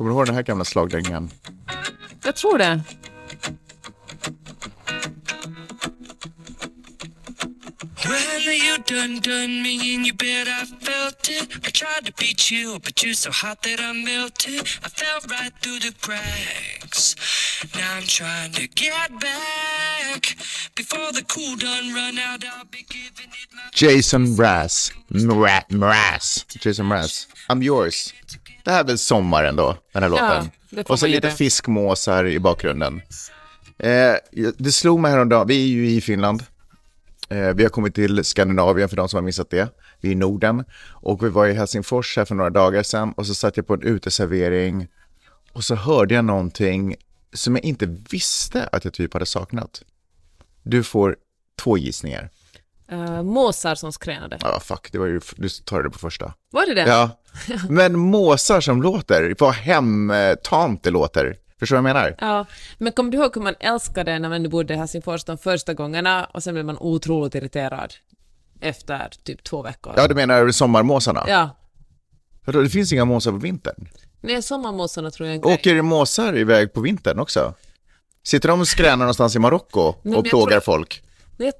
Kommer du ihåg den här gamla slagdängan? Jag tror det. Well, you done done me and you bet I felt it. I tried to beat you, but you're so hot that I melted. I fell right through the cracks. Now I'm trying to get back. Before the cool done run out, I'll be giving it my Jason Mraz. Mra- Mraz. Jason Mraz. I'm yours. Det här är väl sommaren då, den här låten. får Och så lite det. fiskmåsar i bakgrunden. Eh, det slog mig häromdagen, vi är ju i Finland. Eh, vi har kommit till Skandinavien för de som har missat det. Vi är i Norden. Och vi var i Helsingfors här för några dagar sedan och så satt jag på en uteservering och så hörde jag någonting som jag inte visste att jag typ hade saknat. Du får två gissningar. Uh, måsar som skränade. Ja, fuck, det var ju, du tar det på första. Var det det? Ja, men måsar som låter, vad hemtamt det låter. Förstår du vad jag menar? Ja, men kommer du ihåg hur man älskade när man bodde i Helsingfors de första gångerna och sen blev man otroligt irriterad efter typ två veckor? Ja, du menar sommarmåsarna? Ja. Det finns inga måsar på vintern. Nej, sommarmåsarna tror jag grej. Åker måsar iväg på vintern också? Sitter de och skränar någonstans i Marocko och plågar tror- folk? Nej,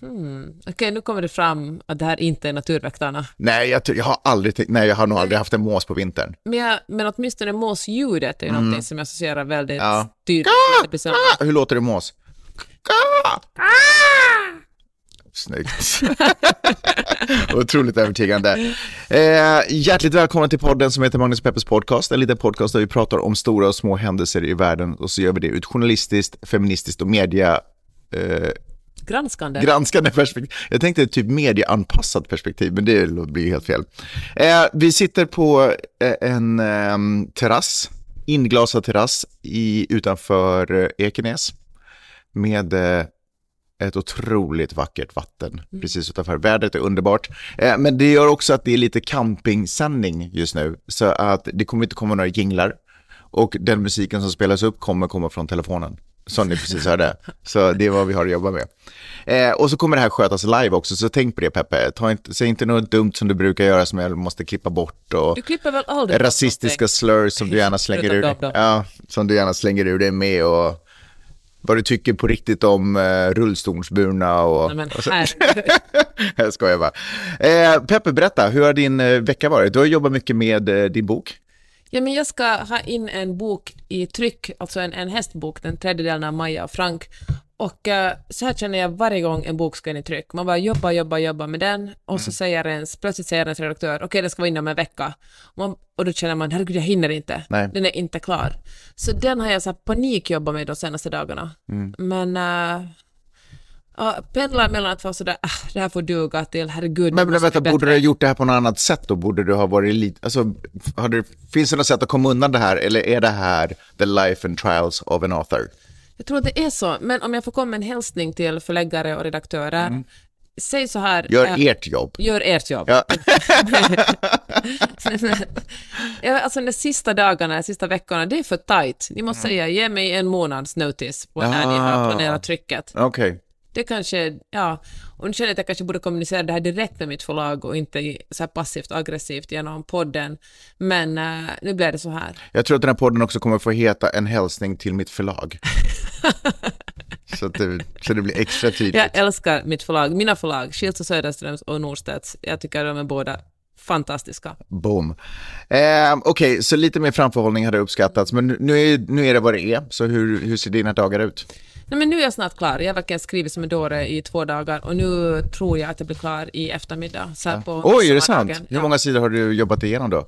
hmm. Okej, nu kommer det fram att det här inte är naturväktarna. Nej, jag, jag har aldrig nej, jag har nog aldrig haft en mås på vintern. Men, jag, men åtminstone måsljudet är ju någonting som jag associerar väldigt Mm. Ja. tydligt. Så- Ah, hur låter det mås? Ah! Snyggt. Otroligt övertygande. Eh, hjärtligt välkommen till podden som heter Magnus Peppers podcast. En liten podcast där vi pratar om stora och små händelser i världen och så gör vi det ett journalistiskt, feministiskt och media eh, Granskande. granskande perspektiv. Jag tänkte typ medieanpassat perspektiv, men det blir helt fel. Eh, vi sitter på eh, en eh, terrass, inglasad terrass i, utanför eh, Ekenäs med eh, ett otroligt vackert vatten precis utanför. Vädret är underbart, eh, men det gör också att det är lite campingsändning just nu, så att det kommer inte komma några jinglar och den musiken som spelas upp kommer komma från telefonen. Som ni precis hörde. Så det är vad vi har att jobba med. Eh, och så kommer det här skötas live också, så tänk på det Peppe. Ta inte, säg inte något dumt som du brukar göra som jag måste klippa bort. Och Du klipper väl aldrig rasistiska slurs som du gärna slänger ur då. Ja, som du gärna slänger ur dig med och vad du tycker på riktigt om eh, rullstolsburna och... Nej, men jag skojar bara. Eh, Peppe, berätta, hur har din eh, vecka varit? Du har jobbat mycket med eh, din bok. Ja, men jag ska ha in en bok i tryck, alltså en, en hästbok, den tredje delen av Maja och Frank. Och eh, så här känner jag varje gång en bok ska in i tryck. Man bara jobbar, jobbar, jobbar med den och så säger ens, plötsligt säger ens redaktör, okej den ska vara inne om en vecka. Och, man, och då känner man, herregud jag hinner inte. Nej. Den är inte klar. Så den har jag så här panikjobbat med de senaste dagarna. Men uh, ja, pendlar mellan att vara sådär, ah, det här får duga till, herregud. Men, men vänta, borde du ha gjort det här på något annat sätt då? Borde du ha varit lite, alltså, har du, finns det något sätt att komma undan det här? Eller är det här the life and trials of an author? Jag tror att det är så, men om jag får komma med en hälsning till förläggare och redaktörer, säg så här. Mm. Gör eh, ert jobb. Gör ert jobb. Ja. alltså de sista dagarna, de sista veckorna, det är för tajt. Ni måste Mm. säga, ge mig en månads notice på när ni Ah. har planerat trycket. Okej. Det kanske, ja, och nu känner jag att jag kanske borde kommunicera det här direkt med mitt förlag och inte så här passivt och aggressivt genom podden. Men eh, nu blir det så här. Jag tror att den här podden också kommer få heta En hälsning till mitt förlag. så, att det, så det blir extra tydligt. Jag älskar mitt förlag, mina förlag, Schilds och Söderströms och Norstedts. Jag tycker de är båda fantastiska. Boom. Eh, Okej, så lite mer framförhållning hade uppskattats, men nu- är, nu är det vad det är. Så hur, hur ser dina dagar ut? Nej, men nu är jag snart klar. Jag har verkligen skrivit som en dåre i två dagar och nu tror jag att jag blir klar i eftermiddag. Så här på Oj, är det sant? Hur många sidor har du jobbat igenom då?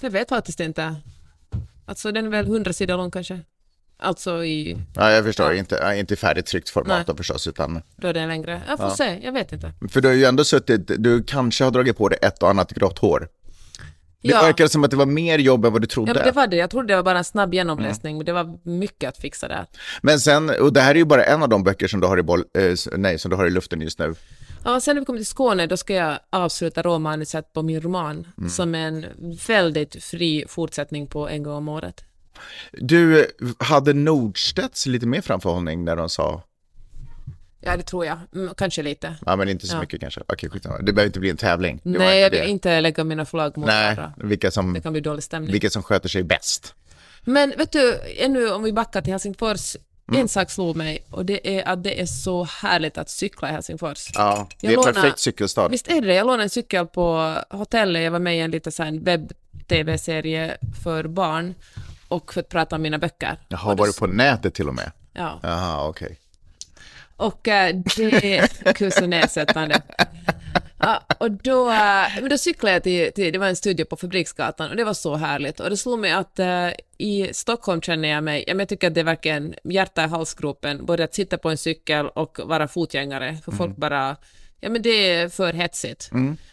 Jag vet faktiskt inte. Alltså den är väl hundra sidor lång kanske. Alltså i, Ja, jag förstår, inte, ja, inte i färdigt tryckt format Nej. då förstås, utan... då är den längre. Jag får se, jag vet inte. För du har ju ändå suttit, du kanske har dragit på dig ett och annat grått hår. Det Ja. verkar som att det var mer jobb än vad du trodde. Ja, det var det. Jag trodde det var bara en snabb genomläsning, men det var mycket att fixa där. Men sen, och det här är ju bara en av de böcker som du har i, boll, eh, nej, som du har i luften just nu. Ja, sen när vi kommer till Skåne, då ska jag avsluta råmanuset på min roman, som är en väldigt fri fortsättning på En gång om året. Du, hade Nordstedts lite mer framförhållning när de sa Ja, det tror jag. Mm, kanske lite. Ja, men inte så Ja. mycket kanske. Okej, skitsamma. Det behöver inte bli en tävling. Det Nej, jag vill inte lägga mina flagg mot Nej, varandra. vilka Det kan bli dålig stämning. vilka som sköter sig bäst. Men vet du, ännu om vi backar till Helsingfors, Mm. en sak slog mig och det är att det är så härligt att cykla i Helsingfors. Ja, det Jag är lånar- perfekt cykelstad. Visst är det? Jag lånade en cykel på hotellet, jag var med i en liten webb-tv-serie för barn och för att prata om mina böcker. Jaha, var det- på nätet till och med? Ja. Jaha, okej. Och äh, det så nedsättande. Ja, och då, äh, men då cyklade jag till, till, det var en studio på Fabriksgatan och det var så härligt. Och det slog mig att äh, i Stockholm känner jag mig, jag tycker att det är verkligen hjärta i halsgropen, både att sitta på en cykel och vara fotgängare, för folk bara, ja men det är för hetsigt.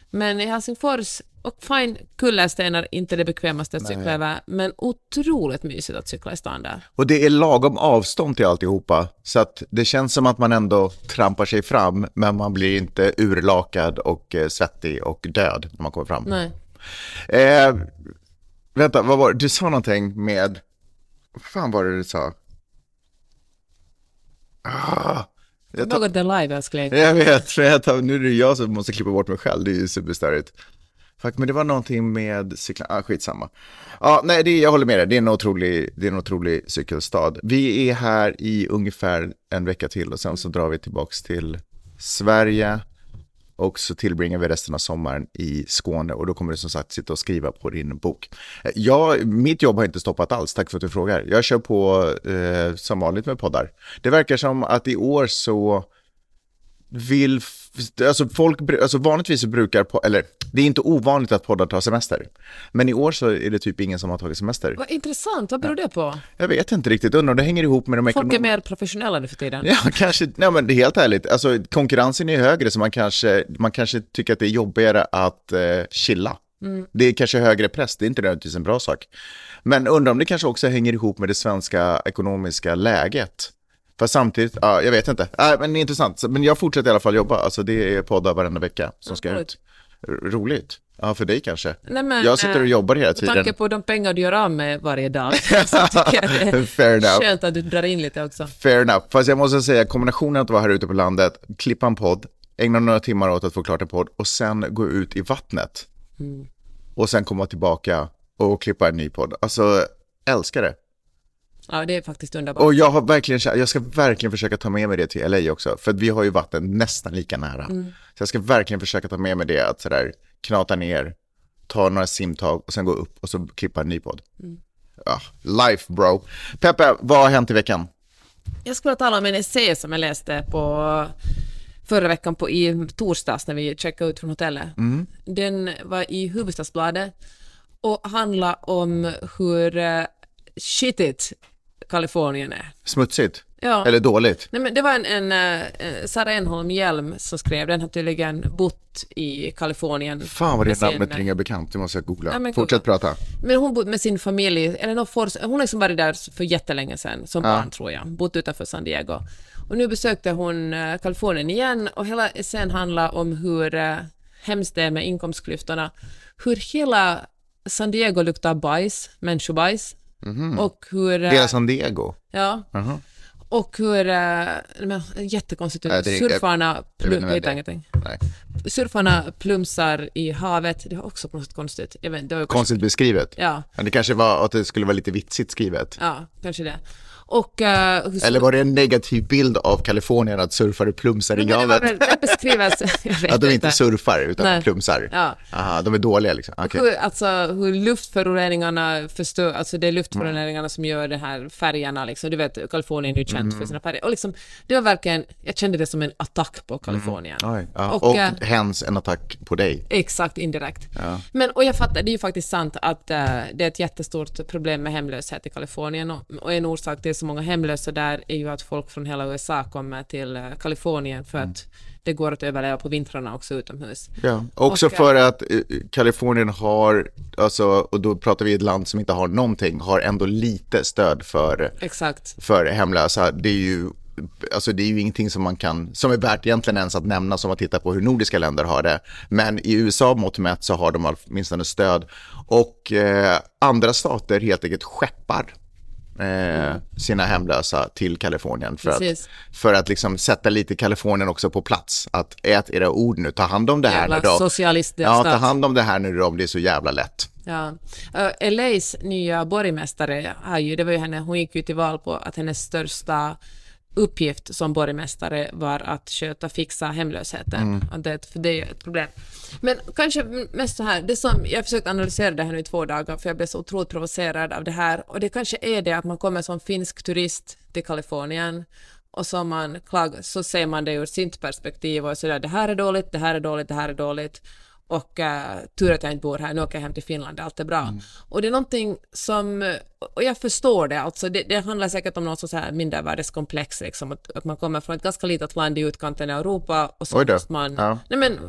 Men i Helsingfors, och fine, kullerstenar, inte det bekvämaste att cykla över, men otroligt mysigt att cykla i stan där. Och det är lagom avstånd till alltihopa, så att det känns som att man ändå trampar sig fram, men man blir inte urlakad och eh, svettig och död när man kommer fram. Nej. Eh, vänta, vad var det? Du sa någonting med, vad fan var det du sa? Ah, jag, tar, Något är live älskling. jag vet, jag tar, nu är det jag som måste klippa bort mig själv, det är ju superstörigt. Fuck, men det var någonting med cykla, ah, skitsamma. Ja, nej, det, jag håller med dig, det är, en otrolig, det är en otrolig cykelstad. Vi är här i ungefär en vecka till och sen så drar vi tillbaks till Sverige och så tillbringar vi resten av sommaren i Skåne och då kommer du som sagt sitta och skriva på din bok. Jag, mitt jobb har inte stoppat alls, tack för att du frågar. Jag kör på eh, som vanligt med poddar. Det verkar som att i år så vill, alltså folk, alltså vanligtvis brukar, eller det är inte ovanligt att poddar tar semester. Men i år så är det typ ingen som har tagit semester. Vad intressant, vad beror det på? Jag vet inte riktigt, undrar om det hänger ihop med de Folk är ekonomiska... mer professionella nu för tiden. Ja, kanske, nej men det är helt ärligt, alltså konkurrensen är högre så man kanske, man kanske tycker att det är jobbigare att eh, chilla. Det är kanske högre press, det är inte nödvändigtvis en bra sak. Men undrar om det kanske också hänger ihop med det svenska ekonomiska läget. För samtidigt, ja, jag vet inte. Äh, men det är intressant. Men jag fortsätter i alla fall jobba, alltså det är poddar varenda vecka som ska roligt. ut. Roligt. Ja, för dig kanske. Nej, men, jag sitter och eh, jobbar hela Med tiden. tanke på de pengar du gör av med varje dag så tycker jag det Fair är enough. skönt att du drar in lite också. Fair enough. Fast jag måste säga, kombinationen att vara här ute på landet, klippa en podd, ägna några timmar åt att få klart en podd och sen gå ut i vattnet. Och sen komma tillbaka och klippa en ny podd. Alltså, älskar det. Ja, det är faktiskt underbart. Och jag har verkligen, jag ska verkligen försöka ta med mig det till LA också. För vi har ju vatten nästan lika nära. Så jag ska verkligen försöka ta med mig det, att sådär knata ner, ta några simtag och sen gå upp och så klippa en ny podd. Ja, life bro. Peppe, vad har hänt i veckan? Jag skulle tala om en essä som jag läste på förra veckan på, i torsdags när vi checkade ut från hotellet. Den var i Hufvudstadsbladet och handlade om hur uh, shitigt Kalifornien är. Smutsigt? Ja. Eller dåligt? Nej, men det var en, en, eh, Sara Enholm Hjelm som skrev, den har tydligen bott i Kalifornien. Fan vad det sin- namnet ringer bekant, det måste jag googla. Ja, men Fortsätt prata. Men hon bodde med sin familj, eller någon for, hon har liksom varit där för jättelänge sedan, som barn tror jag, bott utanför San Diego. Och nu besökte hon eh, Kalifornien igen och hela essän handlar om hur hemskt det är med inkomstklyftorna, hur hela San Diego luktar bajs, människobajs, och hur... eh, Hela San Diego? Ja. Jaha. Och hur, uh, men, jättekonstigt ut, surfarna, plum. Surfarna plumsar i havet, det var också på något sätt konstigt. Vet, ju kanske, Konstigt beskrivet. ja, Men det kanske var att det skulle vara lite vitsigt skrivet. ja, kanske det. Och... hur- Eller var det en negativ bild av Kalifornien att surfare plumsar i men det var havet? väl, det beskrivs, jag vet Att de inte surfar utan Nej. plumsar? Ja. Aha, de är dåliga liksom. Okej. Hur, alltså hur luftföroreningarna förstör, alltså det är luftföroreningarna som gör de här färgerna liksom, du vet Kalifornien är ju känt Mm. för sina färger. Och liksom, det var verkligen, jag kände det som en attack på Kalifornien. Oj, ja. Och, Och, eh, hens en attack på dig. Exakt, indirekt. Men, och jag fattar, det är ju faktiskt sant att eh, det är ett jättestort problem med hemlöshet i Kalifornien och, och en orsak till så många hemlösa där är ju att folk från hela USA kommer till eh, Kalifornien för Mm. att det går att överleva på vintrarna också utomhus. Ja. Också Och, eh, för att eh, Kalifornien har, alltså, och då pratar vi ett land som inte har någonting, har ändå lite stöd för Exakt. för hemlösa, det är ju Alltså det är ju ingenting som man kan, som är värt egentligen ens att nämna som att titta på hur nordiska länder har det. Men i USA mått mätt så har de åtminstone stöd. Och eh, andra stater helt enkelt skeppar eh, sina hemlösa till Kalifornien för att, Precis. för att liksom sätta lite Kalifornien också på plats. Att ät era ord nu, ta hand om det här Jävla nu då. socialistdelstat. Ja, ta hand om det här nu då, om det är så jävla lätt. Ja. Uh, LAs nya borgmästare, har ju, det var ju henne, hon gick ju till val på att hennes största uppgift som borgmästare var att sköta, fixa hemlösheten. Och det, för det är ju ett problem. Men kanske mest så här, det som, jag har försökt analysera det här nu i två dagar för jag blev så otroligt provocerad av det här och det kanske är det att man kommer som finsk turist till Kalifornien och så, man klag, så ser man det ur sitt perspektiv och sådär, det här är dåligt, det här är dåligt, det här är dåligt och uh, tur att jag inte bor här, nu åker jag hem till Finland, allt är bra. Och det är någonting som, och jag förstår det, alltså det, det handlar säkert om något så här mindervärdeskomplex, liksom, att, att man kommer från ett ganska litet land i utkanten av Europa och så måste man, Ja. nej men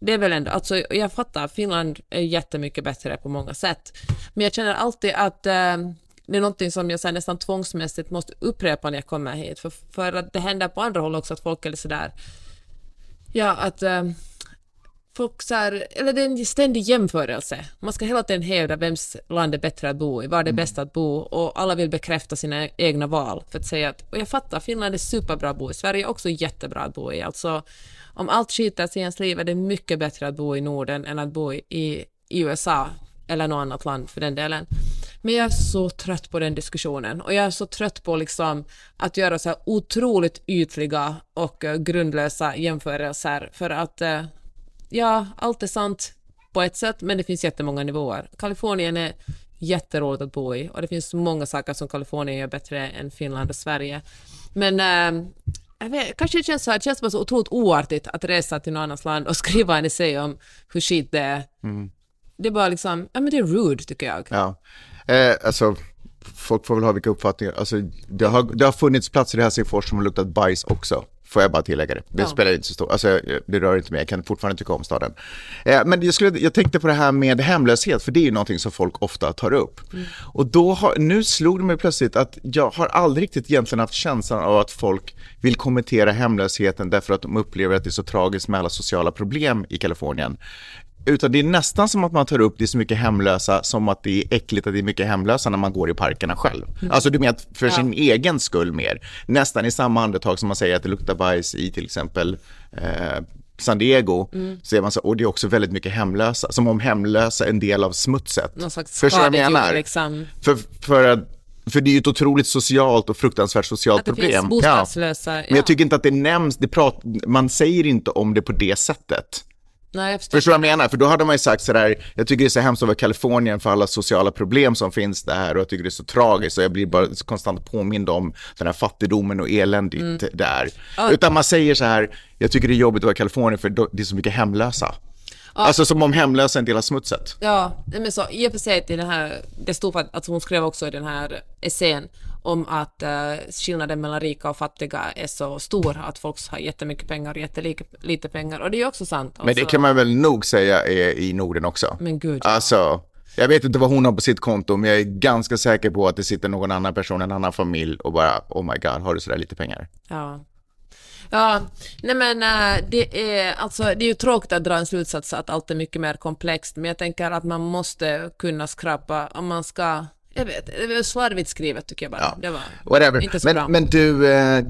det är väl ändå, alltså jag fattar, Finland är jättemycket bättre på många sätt, men jag känner alltid att eh, det är någonting som jag så här, nästan tvångsmässigt måste upprepa när jag kommer hit, för, för att det händer på andra håll också att folk är sådär, ja att eh, här, eller det är en ständig jämförelse. Man ska hela tiden hävda vems land är bättre att bo i, var det är bäst att bo och alla vill bekräfta sina egna val för att säga att, och jag fattar, Finland är superbra att bo i, Sverige är också jättebra att bo i, alltså om allt skiter sig i ens liv är det mycket bättre att bo i Norden än att bo i, i USA eller något annat land för den delen. Men jag är så trött på den diskussionen och jag är så trött på liksom att göra så här otroligt ytliga och eh, grundlösa jämförelser för att eh, ja, allt är sant på ett sätt, men det finns jättemånga nivåer. Kalifornien är jätteroligt att bo i och det finns många saker som Kalifornien gör bättre än Finland och Sverige. Men jag vet, kanske det känns så här, det känns bara så otroligt oartigt att resa till något annat land och skriva en essä om hur skit det är. Det är bara liksom, ja men det är rude tycker jag. Ja, eh, alltså folk får väl ha vilka uppfattningar. Alltså, det, har, det har funnits platser i Helsingfors som har luktat bajs också. Får jag bara tillägga det. Det Ja. spelar inte så stor, alltså det rör inte mig, jag kan fortfarande tycka om staden. Eh, men jag, skulle, jag tänkte på det här med hemlöshet, för det är ju någonting som folk ofta tar upp. Och då har, nu slog det mig plötsligt att jag har aldrig riktigt egentligen haft känslan av att folk vill kommentera hemlösheten därför att de upplever att det är så tragiskt med alla sociala problem i Kalifornien. Utan det är nästan som att man tar upp det är så mycket hemlösa som att det är äckligt att det är mycket hemlösa när man går i parkerna själv. Alltså du menar för sin egen skull mer. Nästan i samma andetag som man säger att det luktar bajs i till exempel eh, San Diego, så är man så, och det är också väldigt mycket hemlösa, som om hemlösa är en del av smutset. Någon slags Förstår du vad jag menar? liksom. För, för, att- för det är ju ett otroligt socialt och fruktansvärt socialt Att det problem. finns bostadslösa. Men jag tycker inte att det nämns, det prat, man säger inte om det på det sättet. Nej, jag förstår. Förstår du vad jag menar? För då hade man ju sagt sådär, jag tycker det är så hemskt att i Kalifornien för alla sociala problem som finns där och jag tycker det är så tragiskt och jag blir bara konstant påmind om den här fattigdomen och eländigt det är. Utan man säger så här, jag tycker det är jobbigt att vara i Kalifornien för det är så mycket hemlösa. Alltså som om hemlösa är en del av smutset. Ja, men så i och för sig den här, det stod att hon skrev också i den här essän om att uh, skillnaden mellan rika och fattiga är så stor, att folk har jättemycket pengar och jättelite pengar, och det är också sant. Men det alltså. kan man väl nog säga är i Norden också. Men gud, ja. Alltså, jag vet inte vad hon har på sitt konto, men jag är ganska säker på att det sitter någon annan person, en annan familj och bara, oh my god, har du sådär lite pengar? Ja. Ja, nej men äh, det är alltså det är ju tråkigt att dra en slutsats att allt är mycket mer komplext, men jag tänker att man måste kunna skrapa om man ska jag vet, det var slarvigt skrivet tycker jag bara. Ja. Det var Whatever. inte så bra. Men, men du, eh,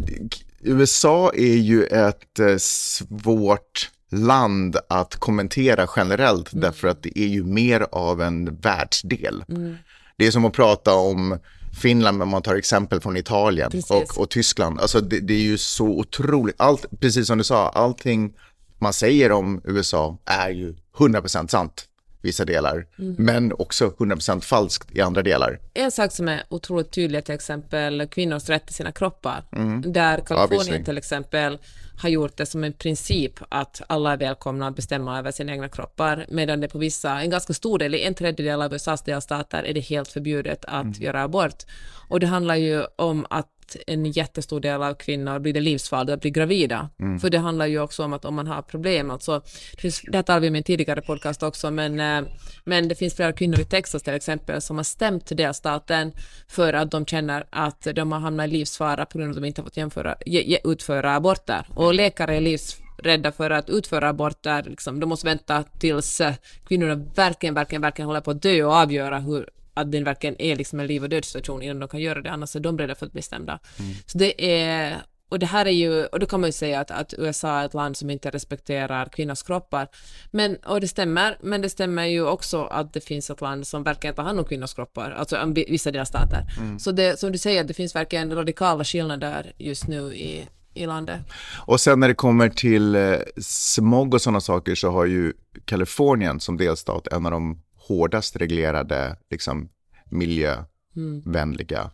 USA är ju ett eh, svårt land att kommentera generellt Mm. därför att det är ju mer av en världsdel. Mm. Det är som att prata om Finland, men man tar exempel från Italien och, och Tyskland. Alltså det, det är ju så otroligt, allt, precis som du sa, allting man säger om USA är ju 100% sant vissa delar, Mm. men också 100% falskt i andra delar. En sak som är otroligt tydlig är till exempel kvinnors rätt till sina kroppar. Där Kalifornien till exempel har gjort det som en princip att alla är välkomna att bestämma över sina egna kroppar, medan det på vissa, en ganska stor del, i en tredjedel av USAs delstater är det helt förbjudet att göra abort. Och det handlar ju om att en jättestor del av kvinnor blir det livsfarligt att bli gravida. För det handlar ju också om att om man har problem, alltså, det, här talade vi om i en tidigare podcast också, men, eh, men det finns flera kvinnor i Texas till exempel som har stämt delstaten för att de känner att de har hamnat i livsfara på grund av att de inte har fått jämföra, utföra aborter. Och läkare är livsrädda för att utföra aborter, liksom, de måste vänta tills eh, kvinnorna verkligen, verkligen, verkligen håller på att dö och avgöra hur att det verkligen är liksom en liv och dödssituation innan de kan göra det, annars är de redan fått bestämda. Så det är, och det här är ju, och då kan man ju säga att, att USA är ett land som inte respekterar kvinnors kroppar. Men, och det stämmer, men det stämmer ju också att det finns ett land som verkligen tar hand om kvinnors kroppar, alltså vi- vissa delstater. Så det, som du säger, det finns verkligen radikala skillnader just nu i, i landet. Och sen när det kommer till eh, smog och sådana saker så har ju Kalifornien som delstat en av de hårdast reglerade, liksom miljövänliga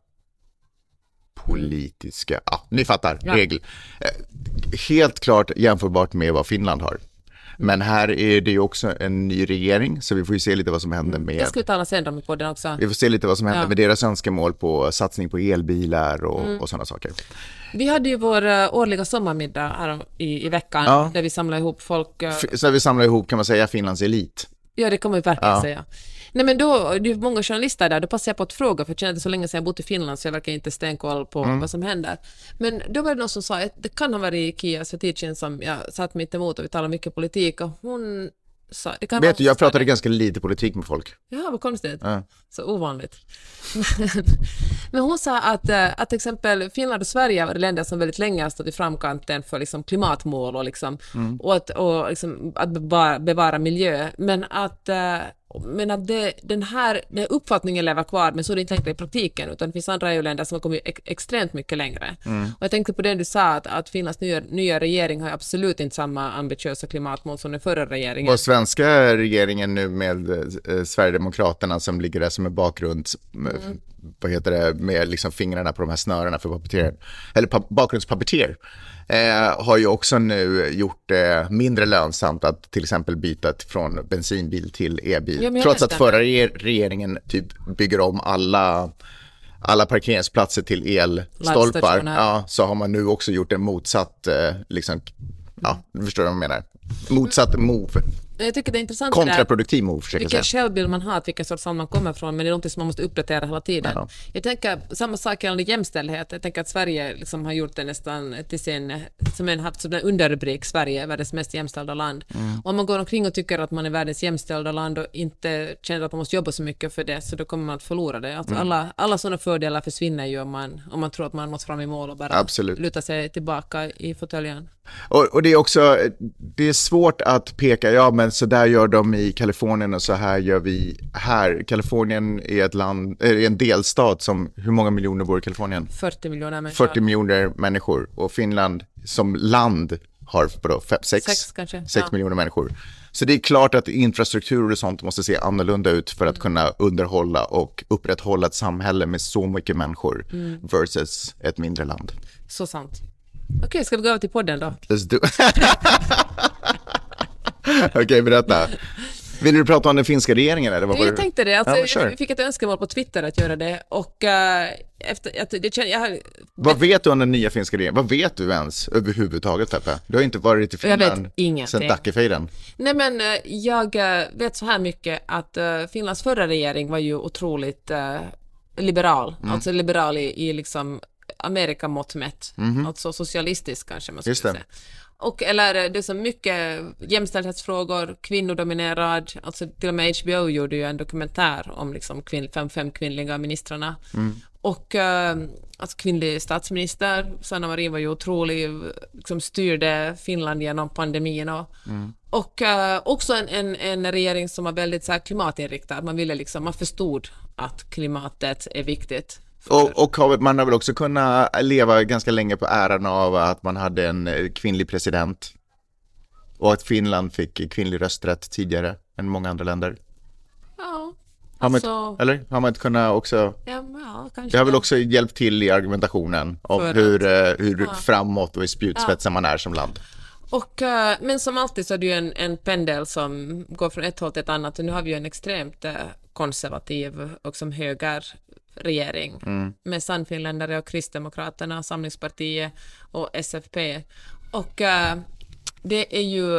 politiska, ja, ni fattar, Ja. regel. Eh, Helt klart jämförbart med vad Finland har. Men här är det ju också en ny regering, så vi får ju se lite vad som händer med Det ska vi tala sen om i podden också. vi får se lite vad som händer Ja. med deras önskemål på satsning på elbilar och, Mm. och sådana saker. Vi hade ju vår eh, årliga sommarmiddag här i, i veckan, Ja. där vi samlade ihop folk. eh, Så vi samlar ihop, kan man säga, Finlands elit. Ja, det kan man ju verkligen Ja. säga. Nej men då, det är många journalister där, då passar jag på att fråga, för jag känner att det är så länge sedan jag bott i Finland så jag verkar inte stenkoll på Mm. vad som händer. Men då var det någon som sa, att det kan ha varit Kia Sveticin som jag satt mitt emot och vi talade mycket politik och hon sa, det kan Vet du, jag pratade ganska lite politik med folk. Ja, vad konstigt. Ja. Så ovanligt. Men hon sa att, eh, att till exempel Finland och Sverige varit länder som väldigt länge har stått i framkanten för liksom klimatmål och, liksom, och, att, och liksom att bevara, bevara miljö. Men att, eh, men att det, den, här, den uppfattningen lever kvar, men så är det inte längre i praktiken, utan det finns andra EU-länder som har kommit ex, extremt mycket längre. Och jag tänkte på det du sa, att, att Finlands nya, nya regering har absolut inte samma ambitiösa klimatmål som den förra regeringen. Och svenska regeringen nu med eh, Sverigedemokraterna som ligger där som en bakgrund, Mm. Vad heter det, med liksom fingrarna på de här snörena för puppeteer, eller pa- bakgrundspuppeteer, eh, har ju också nu gjort det mindre lönsamt att till exempel byta från bensinbil till e-bil. Ja, Trots att förra re- regeringen typ bygger om alla alla parkeringsplatser till elstolpar, ja, så har man nu också gjort en motsatt, eh, liksom, ja, du förstår vad jag menar. Motsatt move. Jag tycker det är intressant det där. Kontraproduktiv move, försöker vilken säga. självbild man har, vilken sorts land man kommer från, men det är något som man måste uppdatera hela tiden. Ja. Jag tänker samma sak gällande jämställdhet. Jag tänker att Sverige liksom har gjort det nästan till sin, som en haft som en underrubrik, Sverige är världens mest jämställda land. Mm. Om man går omkring och tycker att man är världens jämställda land och inte känner att man måste jobba så mycket för det, så då kommer man att förlora det. Mm. Alltså alla, alla sådana fördelar försvinner ju om man, om man tror att man har nått fram i mål och bara Absolut. lutar sig tillbaka i fåtöljen. Och, och det är också, det är svårt att peka, ja men så där gör de i Kalifornien och så här gör vi här. Kalifornien är ett land, är en delstat som, hur många miljoner bor i Kalifornien? 40 miljoner människor. 40 miljoner människor och Finland som land har vadå, fem, sex, Sex kanske, sex ja. miljoner människor. Så det är klart att infrastruktur och sånt måste se annorlunda ut för att kunna underhålla och upprätthålla ett samhälle med så mycket människor Mm. versus ett mindre land. Så sant. Okej, ska vi gå över till podden då? Let's do Okej, berätta. Vill du prata om den finska regeringen eller vad Jag det? tänkte det. Alltså, Ja, kör. jag fick ett önskemål på Twitter att göra det och eh, efter, jag, jag, känner, jag, har- Vad vet du om den nya finska regeringen? Vad vet du ens överhuvudtaget Peppe? Du har inte varit i Finland sedan Dackefejden. Nej men eh, jag eh, vet så här mycket att eh, Finlands förra regering var ju otroligt eh, liberal, Mm. alltså liberal i, i liksom Amerikamått mätt, alltså socialistisk kanske man skulle säga. Och eller det är så mycket jämställdhetsfrågor, kvinnodominerad, alltså till och med HBO gjorde ju en dokumentär om liksom kvinn, fem, fem kvinnliga ministrarna. Mm. Och eh, alltså kvinnlig statsminister, Sanna Marin var ju otrolig, liksom styrde Finland genom pandemin och, och eh, också en, en, en regering som var väldigt så här, klimatinriktad. Man ville liksom, man förstod att klimatet är viktigt. Och, och har- man har väl också kunnat leva ganska länge på äran av att man hade en eh, kvinnlig president. Och att Finland fick kvinnlig rösträtt tidigare än många andra länder. Ja, Har man, alltså, eller? Har man inte kunnat också, ja, ja kanske. det har väl också hjälpt till i argumentationen om För att- hur, eh, hur Ja. framåt och i spjutspetsen man är som land. Och, eh, men som alltid så är det ju en, en pendel som går från ett håll till ett annat och nu har vi ju en extremt konservativ och som högerregering med Sannfinländare och Kristdemokraterna, Samlingspartiet och SFP. Och eh, det är ju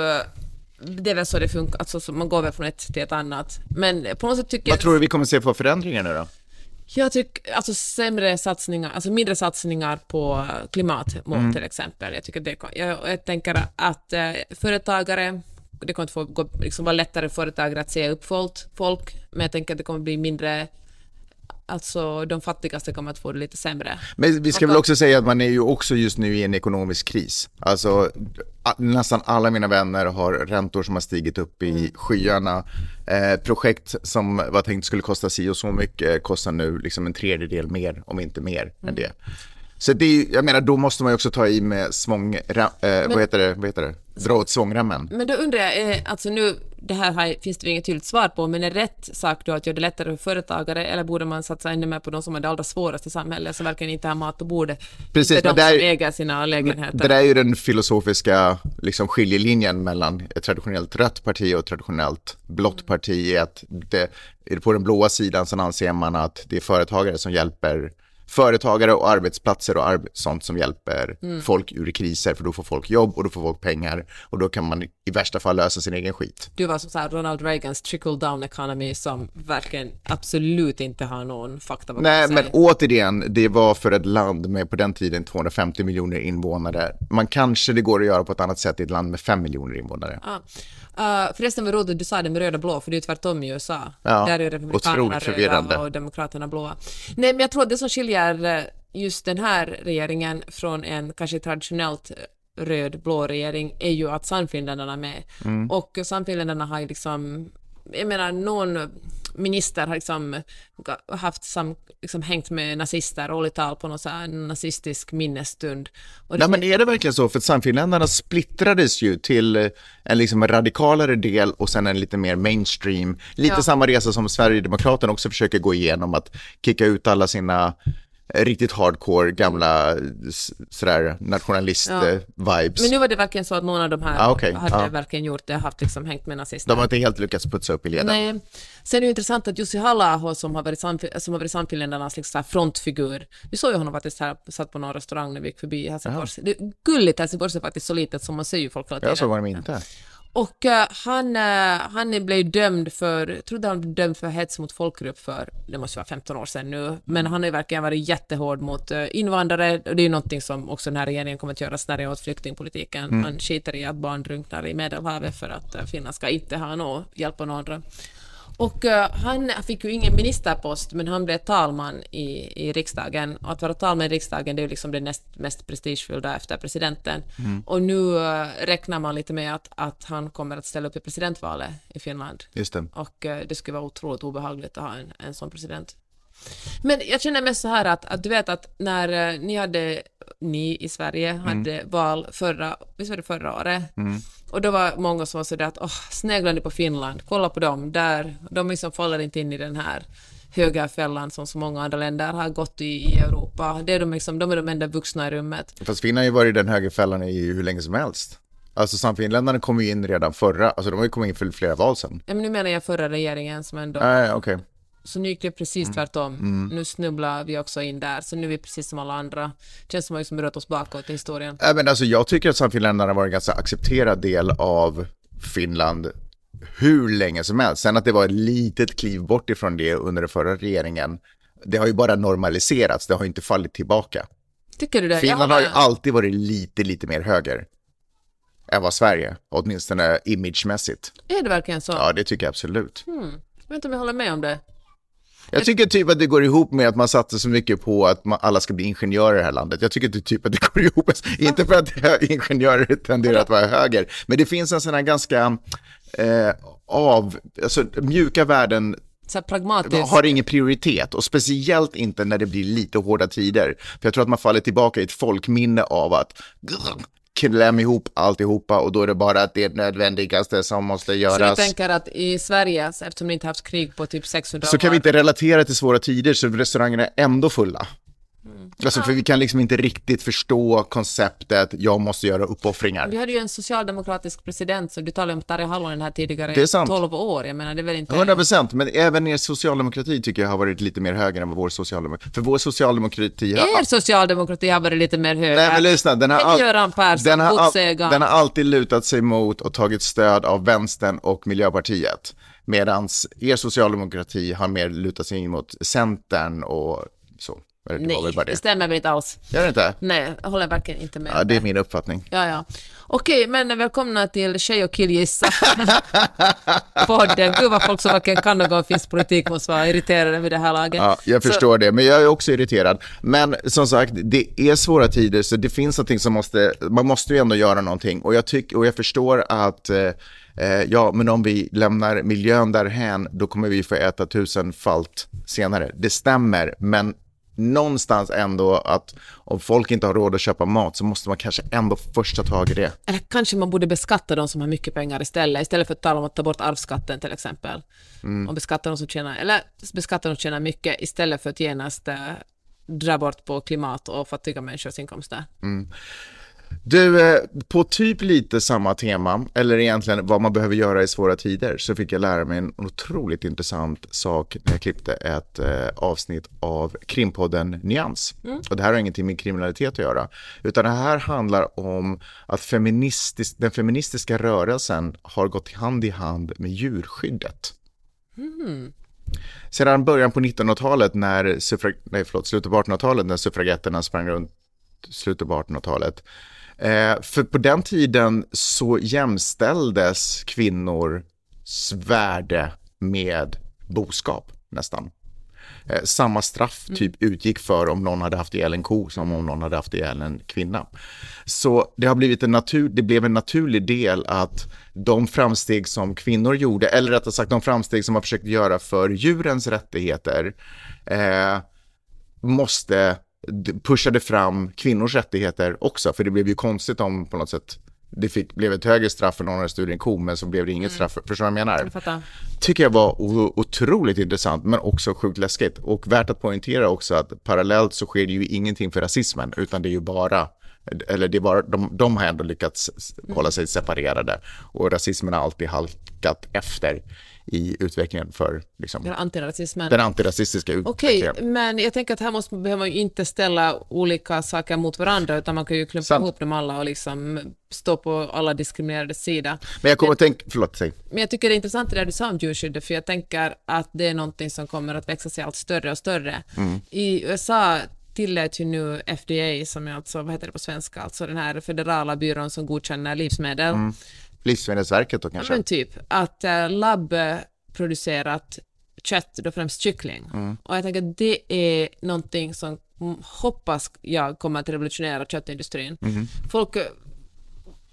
det är väl så det funkar, alltså så man går väl från ett till ett annat. Men på något sätt tycker Vad jag... tror du vi kommer se för förändringar nu då? Jag tycker, alltså sämre satsningar, alltså mindre satsningar på klimatmål till exempel. Jag tycker det, jag, jag tänker att eh, företagare, det kommer inte få gå, liksom vara lättare för företagare att säga upp folk, men jag tänker att det kommer bli mindre alltså de fattigaste kommer att få det lite sämre. Men vi ska väl också säga att man är ju också just nu i en ekonomisk kris. Alltså nästan alla mina vänner har räntor som har stigit upp i skyarna. Eh, projekt som var tänkt skulle kosta si och så mycket kostar nu liksom en tredjedel mer, om inte mer än det. Så det är, jag menar, då måste man ju också ta i med svång, eh, vad, heter det, vad heter det, dra åt svångremmen. Men då undrar jag, eh, alltså nu, det här finns det inget tydligt svar på, men är rätt sak då att göra det lättare för företagare, eller borde man satsa ännu mer på de som har det allra svårast i samhället, som verkligen inte har mat på bordet? Precis, det är men de där- som äger sina lägenheter. Det där är ju den filosofiska liksom, skiljelinjen mellan ett traditionellt rött parti och ett traditionellt blått parti. Att det, på den blåa sidan så anser man att det är företagare som hjälper företagare och arbetsplatser och arb- sånt som hjälper folk ur kriser för då får folk jobb och då får folk pengar och då kan man i värsta fall lösa sin egen skit. Du var som så här Ronald Reagans trickle down economy som verkligen absolut inte har någon fakta bakom Nej, sig. men återigen, det var för ett land med på den tiden 250 miljoner invånare. Man kanske det går att göra på ett annat sätt i ett land med 5 miljoner invånare. Ah. Uh, förresten var roligt att du sa det med röda blå, för det är ju tvärtom i USA. Ja, Där är republikanerna röda och demokraterna blåa. Nej, men jag tror att det som skiljer eh, just den här regeringen från en kanske traditionellt eh, röd-blå regering är ju att Sannfinländarna är med. Mm. Och Sannfinländarna har ju liksom, jag menar någon minister har liksom haft sam, liksom hängt med nazister och hållit tal på någon så här nazistisk minnesstund. Och Nej, men är det verkligen så? För Sannfinländarna splittrades ju till eh, en liksom radikalare del och sen en lite mer mainstream. Lite Ja. samma resa som Sverigedemokraterna också försöker gå igenom, att kicka ut alla sina riktigt hardcore gamla sådär nationalist-vibes. Men nu var det verkligen så att någon av de här Ah, okej. hade Ah. verkligen gjort det, haft liksom hängt med nazister. De har inte helt lyckats putsa upp i leden. Nej. Sen är det intressant att Jussi halla som har varit, Sannfi- som har varit Sannfinländarnas liksom så frontfigur. Vi såg ju honom faktiskt här, satt på någon restaurang när vi gick förbi Helsingfors. Det är gulligt, Helsingfors är faktiskt så litet som man ser ju folk hela tiden. Jag såg honom inte. Och eh, han, uh, han blev dömd för, jag trodde han blev dömd för hets mot folkgrupp för, det måste vara 15 år sedan nu, men han har ju verkligen varit jättehård mot eh, invandrare och det är ju någonting som också den här regeringen kommer att göra snarare åt flyktingpolitiken. Han skiter i att barn drunknar i Medelhavet för att uh, Finland ska inte ha någon hjälp av några andra. Och eh, han fick ju ingen ministerpost, men han blev talman i, i riksdagen. Och att vara talman i riksdagen, det är ju liksom det näst mest prestigefyllda efter presidenten. Och nu eh, räknar man lite med att, att han kommer att ställa upp i presidentvalet i Finland. Just det. Och eh, det skulle vara otroligt obehagligt att ha en, en sån president. Men jag känner mest så här att, att du vet att när eh, ni hade, ni i Sverige hade val förra, visst var det förra året? Och då var många som var sådär att åh, sneglar ni på Finland, kolla på dem, där, de liksom faller inte in i den här högerfällan som så många andra länder har gått i, i Europa. Det är de, liksom, de är de enda vuxna i rummet. Fast Finland har ju varit i den högerfällan i hur länge som helst. Alltså Sannfinländarna kom ju in redan förra, alltså de har ju kommit in för flera val sedan. Ja, men nu menar jag förra regeringen som ändå Nej, okej. Så nu gick det precis tvärtom. Nu snubblar vi också in där, så nu är vi precis som alla andra. Känns som att vi liksom rört oss bakåt i historien. Äh, men alltså, jag tycker att Sannfinländarna var en ganska accepterad del av Finland hur länge som helst. Sen att det var ett litet kliv bort ifrån det under den förra regeringen, det har ju bara normaliserats, det har ju inte fallit tillbaka. Tycker du det? Finland har ju alltid varit lite, lite mer höger än vad Sverige, åtminstone imagemässigt. Är det verkligen så? Ja, det tycker jag absolut. Jag vet inte om jag håller med om det. Jag tycker typ att det går ihop med att man satsar så mycket på att man, alla ska bli ingenjörer i det här landet. Jag tycker typ att det går ihop, inte för att ingenjörer tenderar att vara höger, men det finns en sån här ganska eh, av, alltså mjuka värden Så pragmatiskt. har ingen prioritet och speciellt inte när det blir lite hårda tider. För jag tror att man faller tillbaka i ett folkminne av att kläm ihop alltihopa och då är det bara att det nödvändigaste som måste Så du göras. tänker att i Sverige, så eftersom ni inte haft krig på typ 600 Så kan vi år, inte relatera till svåra tider så restaurangerna är ändå fulla. Alltså för vi kan liksom inte riktigt förstå konceptet, jag måste göra uppoffringar. Vi hade ju en socialdemokratisk president, så du talade om Tarja Halonen här tidigare, Det är sant. 12 år. Jag menar, det är väl inte... 100 procent, men även er socialdemokrati tycker jag har varit lite mer höger än vår socialdemokrati, för vår socialdemokrati har... Er socialdemokrati har varit lite mer höger. Nej men lyssna, den har, all... Göran Persson, den, har all... den har alltid lutat sig mot och tagit stöd av vänstern och Miljöpartiet. Medan er socialdemokrati har mer lutat sig mot Centern och så. Det Nej, det det. stämmer väl inte alls. Gör det inte? Nej, jag håller verkligen inte med. Ja, det är min uppfattning. Ja, ja. Okej, men välkomna till Tjej och killgissa podden. Gud vad folk som varken kan något om finsk politik måste vara irriterade vid det här laget. Ja, jag Så- förstår det, men jag är också irriterad. Men som sagt, det är svåra tider, så det finns någonting som måste, man måste ju ändå göra någonting. Och jag, tyck, och jag förstår att, eh, eh, ja, men om vi lämnar miljön därhän, då kommer vi få äta tusenfalt senare. Det stämmer, men någonstans ändå att om folk inte har råd att köpa mat så måste man kanske ändå först ta tag i det. Eller kanske man borde beskatta de som har mycket pengar istället, istället för att tala om att ta bort arvsskatten till exempel. Mm. Och beskatta de som tjänar, eller beskatta de som tjänar mycket istället för att genast eh, dra bort på klimat och fattiga människors inkomster. Du, eh, på typ lite samma tema, eller egentligen vad man behöver göra i svåra tider, så fick jag lära mig en otroligt intressant sak när jag klippte ett eh, avsnitt av krimpodden Nyans. Och det här har ingenting med kriminalitet att göra, utan det här handlar om att feministis- den feministiska rörelsen har gått hand i hand med djurskyddet. Sedan början på 1900-talet, när suffrag- nej, förlåt, slutet på 1800-talet, när suffragetterna sprang runt slutet på 1800-talet. Eh, för på den tiden så jämställdes kvinnors värde med boskap nästan. Eh, samma straff typ utgick för om någon hade haft ihjäl en ko som om någon hade haft ihjäl en kvinna. Så det har blivit en natur, det blev en naturlig del att de framsteg som kvinnor gjorde, eller rättare sagt de framsteg som man försökte göra för djurens rättigheter, eh, måste pushade fram kvinnors rättigheter också, för det blev ju konstigt om på något sätt det fick, blev ett högre straff för någon hade stulit en ko, men så blev det inget straff. Förstår du vad jag menar? Jag tycker jag var otroligt intressant, men också sjukt läskigt. Och värt att poängtera också att parallellt så sker det ju ingenting för rasismen, utan det är ju bara, eller det bara, de, de har ändå lyckats hålla sig separerade. Och rasismen har alltid halkat efter i utvecklingen för liksom, Eller antirasismen. den antirasistiska Okej, utvecklingen. men jag tänker att här måste, behöver man ju inte ställa olika saker mot varandra, utan man kan ju klumpa Sant. ihop dem alla och liksom stå på alla diskriminerades sida. Men jag kommer att tänka, förlåt, säg. Men jag tycker det är intressant det där du sa om djurskyddet, för jag tänker att det är någonting som kommer att växa sig allt större och större. I USA tillät ju nu FDA, som är alltså, vad heter det på svenska, alltså den här federala byrån som godkänner livsmedel, Livsmedelsverket då ja, kanske? men typ, att äh, labbproducerat kött, då främst kyckling. Och jag tänker att det är någonting som mm, hoppas jag kommer att revolutionera köttindustrin. Folk, eh,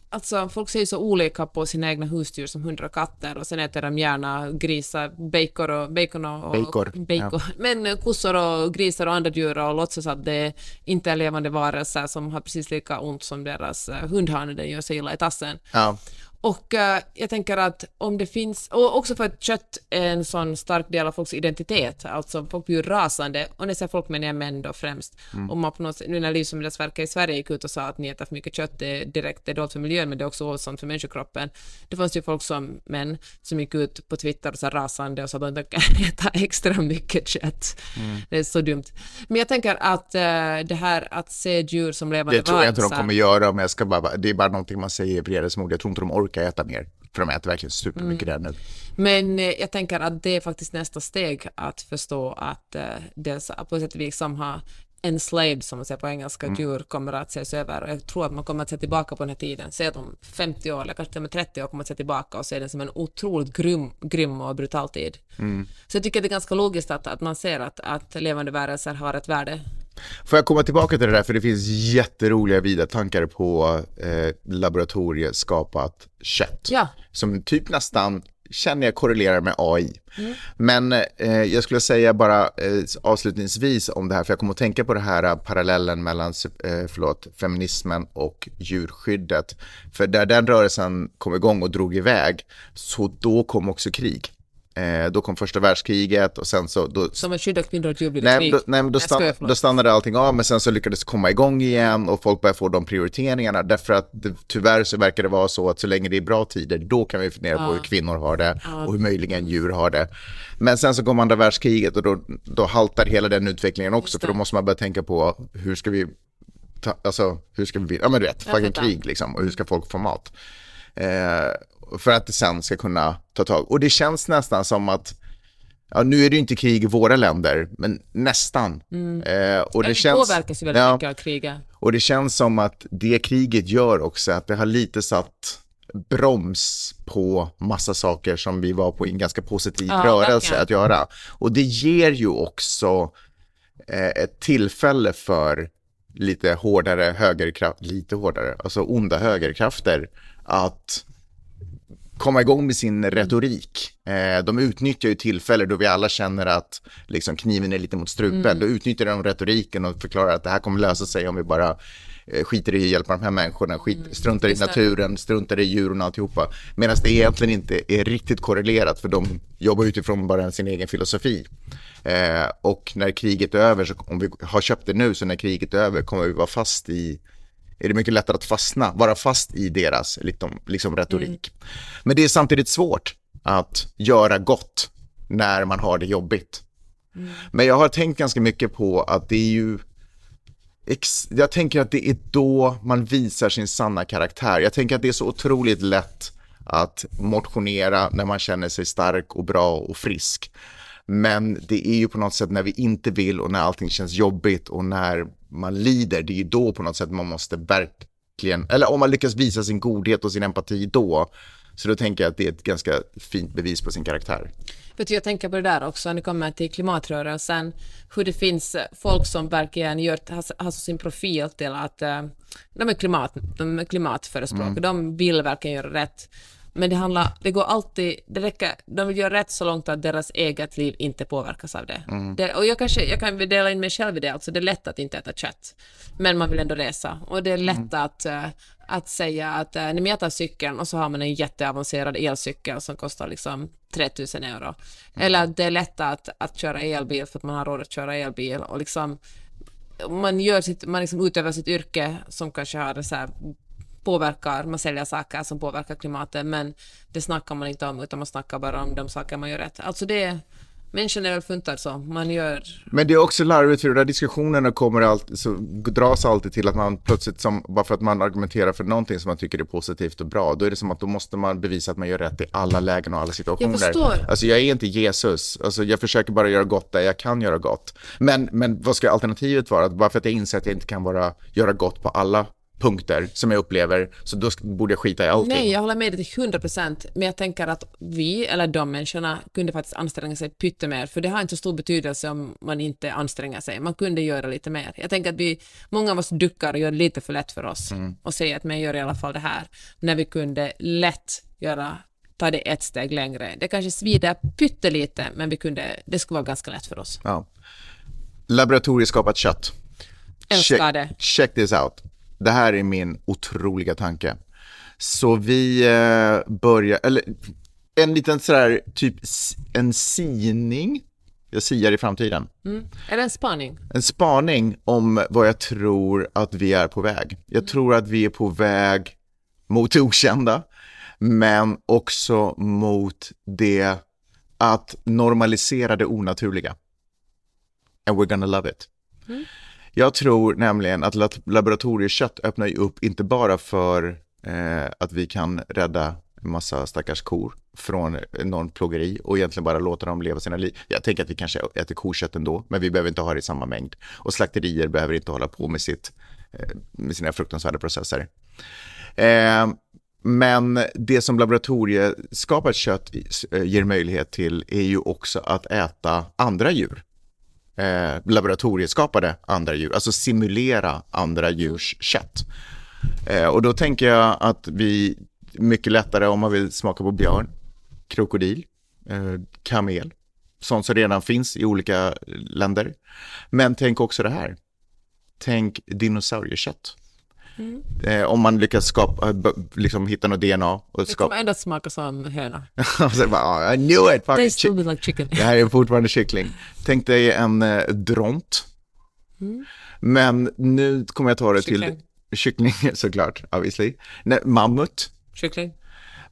alltså, folk ser ju så olika på sina egna husdjur som hundar och katter och sen äter de gärna grisar, bacon och, bacon och, och Bacor, bacon. Men eh, kossor och grisar och andra djur och låtsas att det inte är levande varelser som har precis lika ont som deras hundhane den gör sig illa i tassen. Ja. Och eh, jag tänker att om det finns, och också för att kött är en sån stark del av folks identitet, alltså folk blir ju rasande, och när jag folk menar jag män då främst, om man på något sätt, nu när Livsmedelsverket i Sverige gick ut och sa att ni äter för mycket kött, det är direkt det är dåligt för miljön, men det är också våldsamt för människokroppen. Det fanns ju folk som män som gick ut på Twitter och sa rasande och sa att de kan äta extra mycket kött. Det är så dumt. Men jag tänker att eh, det här att se djur som levande Det tror jag inte de varelser- kommer göra, men jag ska bara, det är bara någonting man säger i vredesmod. Jag tror inte de orkar äta mer, för de äter verkligen supermycket där nu. Men eh, jag tänker att det är faktiskt nästa steg att förstå att eh, det så- på sätt och vis som har enslaved, som man säger på engelska, Mm. djur kommer att ses över. Och jag tror att man kommer att se tillbaka på den här tiden, se att om 50 år eller kanske till och med 30 år kommer att se tillbaka och se den som en otroligt grym, grym och brutal tid. Mm. Så jag tycker att det är ganska logiskt att, att man ser att, att levande varelser har ett värde. Får jag komma tillbaka till det där, för det finns jätteroliga vida tankar på eh, laboratorieskapat kött. Ja. Som typ nästan känner jag korrelerar med AI. Men eh, jag skulle säga bara eh, avslutningsvis om det här, för jag kommer att tänka på det här eh, parallellen mellan eh, förlåt, feminismen och djurskyddet. För där den rörelsen kom igång och drog iväg, så då kom också krig. Eh, då kom första världskriget och sen så... Då, Som att skydda kvinnor och det Nej, krig. då, nej men då, förlåt. då stannade allting av, men sen så lyckades det komma igång igen och folk började få de prioriteringarna. Därför att det, tyvärr så verkar det vara så att så länge det är bra tider, då kan vi fundera på hur kvinnor har det och hur möjligen djur har det. Men sen så kom andra världskriget och då, då haltar hela den utvecklingen också, för då måste man börja tänka på hur ska vi, ta, alltså hur ska vi, ja men du vet, fucking krig liksom, och hur ska folk få mat? Eh, för att det sen ska kunna ta tag. Och det känns nästan som att ja, nu är det ju inte krig i våra länder, men nästan. Eh, och det Vi känns, påverkas ju väldigt ja, mycket av kriget. och det känns som att det kriget gör också att det har lite satt broms på massa saker som vi var på i en ganska positiv Ja, rörelse verkligen. att göra. Och det ger ju också eh, ett tillfälle för lite hårdare högerkrafter, lite hårdare, alltså onda högerkrafter att komma igång med sin retorik. Eh, de utnyttjar ju tillfällen då vi alla känner att liksom, kniven är lite mot strupen. Då utnyttjar de retoriken och förklarar att det här kommer lösa sig om vi bara eh, skiter i att hjälpa de här människorna, skit, struntar i naturen, struntar i djuren och alltihopa. Medan det egentligen inte är riktigt korrelerat för de jobbar utifrån bara sin egen filosofi. Eh, och när kriget är över, så om vi har köpt det nu, så när kriget är över kommer vi vara fast i är det mycket lättare att fastna, vara fast i deras liksom, liksom retorik. Men det är samtidigt svårt att göra gott när man har det jobbigt. Men jag har tänkt ganska mycket på att det är ju jag tänker att det är då man visar sin sanna karaktär. Jag tänker att det är så otroligt lätt att motionera när man känner sig stark och bra och frisk. Men det är ju på något sätt när vi inte vill och när allting känns jobbigt och när man lider, det är ju då på något sätt man måste verkligen, eller om man lyckas visa sin godhet och sin empati då, så då tänker jag att det är ett ganska fint bevis på sin karaktär. Vet du, jag tänker på det där också när det kommer till klimatrörelsen, hur det finns eh, folk som verkligen gör, har, har sin profil till att eh, de är, klimat, de är klimatförespråkare, de vill verkligen göra rätt. Men det handlar, det går alltid, det räcker, de vill göra rätt så långt att deras eget liv inte påverkas av det. det och jag kanske, jag kan dela in mig själv i det, alltså det är lätt att inte äta kött, men man vill ändå resa. Och det är lätt att, eh, att säga att eh, nej, men jag tar cykeln och så har man en jätteavancerad elcykel som kostar liksom 3000 euro. Eller att det är lätt att, att köra elbil för att man har råd att köra elbil och liksom man gör sitt, man liksom utövar sitt yrke som kanske har så påverkar, man säljer saker som påverkar klimatet, men det snackar man inte om, utan man snackar bara om de saker man gör rätt. Alltså det, människan är väl funtad så, man gör, Men det är också larvigt för de där diskussionerna kommer alltid, så dras alltid till att man plötsligt, som, bara för att man argumenterar för någonting som man tycker är positivt och bra, då är det som att då måste man bevisa att man gör rätt i alla lägen och alla situationer. förstår. Alltså jag är inte Jesus, alltså jag försöker bara göra gott där jag kan göra gott. Men, men vad ska alternativet vara? Bara för att jag inser att jag inte kan vara, göra gott på alla punkter som jag upplever, så då borde jag skita i allting. nej, jag håller med dig till 100 procent, men jag tänker att vi, eller de människorna, kunde faktiskt anstränga sig pyttemer, för det har inte så stor betydelse om man inte anstränger sig. Man kunde göra lite mer. Jag tänker att vi, många av oss duckar och gör det lite för lätt för oss och säger att jag gör i alla fall det här, när vi kunde lätt göra ta det ett steg längre. Det kanske svider pyttelite, men vi kunde, det skulle vara ganska lätt för oss. Ja. Laboratorieskapat kött. Älskar check, det. check this out. Det här är min otroliga tanke. Så vi eh, börjar, eller en liten sådär, typ en sining. Jag siar i framtiden. Mm. Är det en spaning? En spaning om vad jag tror att vi är på väg. Jag tror att vi är på väg mot det okända, men också mot det att normalisera det onaturliga. And we're gonna love it. Jag tror nämligen att laboratoriekött öppnar ju upp inte bara för eh, att vi kan rädda en massa stackars kor från någon plågeri och egentligen bara låta dem leva sina liv. Jag tänker att vi kanske äter kokött ändå, men vi behöver inte ha det i samma mängd. Och slakterier behöver inte hålla på med, sitt, eh, med sina fruktansvärda processer. Eh, men det som laboratorieskapat kött eh, ger möjlighet till är ju också att äta andra djur eh, laboratorieskapade andra djur, alltså simulera andra djurs kött. Eh, och då tänker jag att vi mycket lättare om man vill smaka på björn, krokodil, eh, kamel, sånt som redan finns i olika länder. Men tänk också det här. Tänk dinosauriekött. Eh, om man lyckas skapa, b- liksom hitta något DNA och Det skapa... kommer ändå smaka som höna. och bara, "Ah, I knew it! Fuck They it. still be like chicken. Det här är fortfarande kyckling. Tänk dig en eh, dront. Men nu kommer jag ta det till Kyckling. kyckling såklart, obviously. Nej, mammut. Kyckling.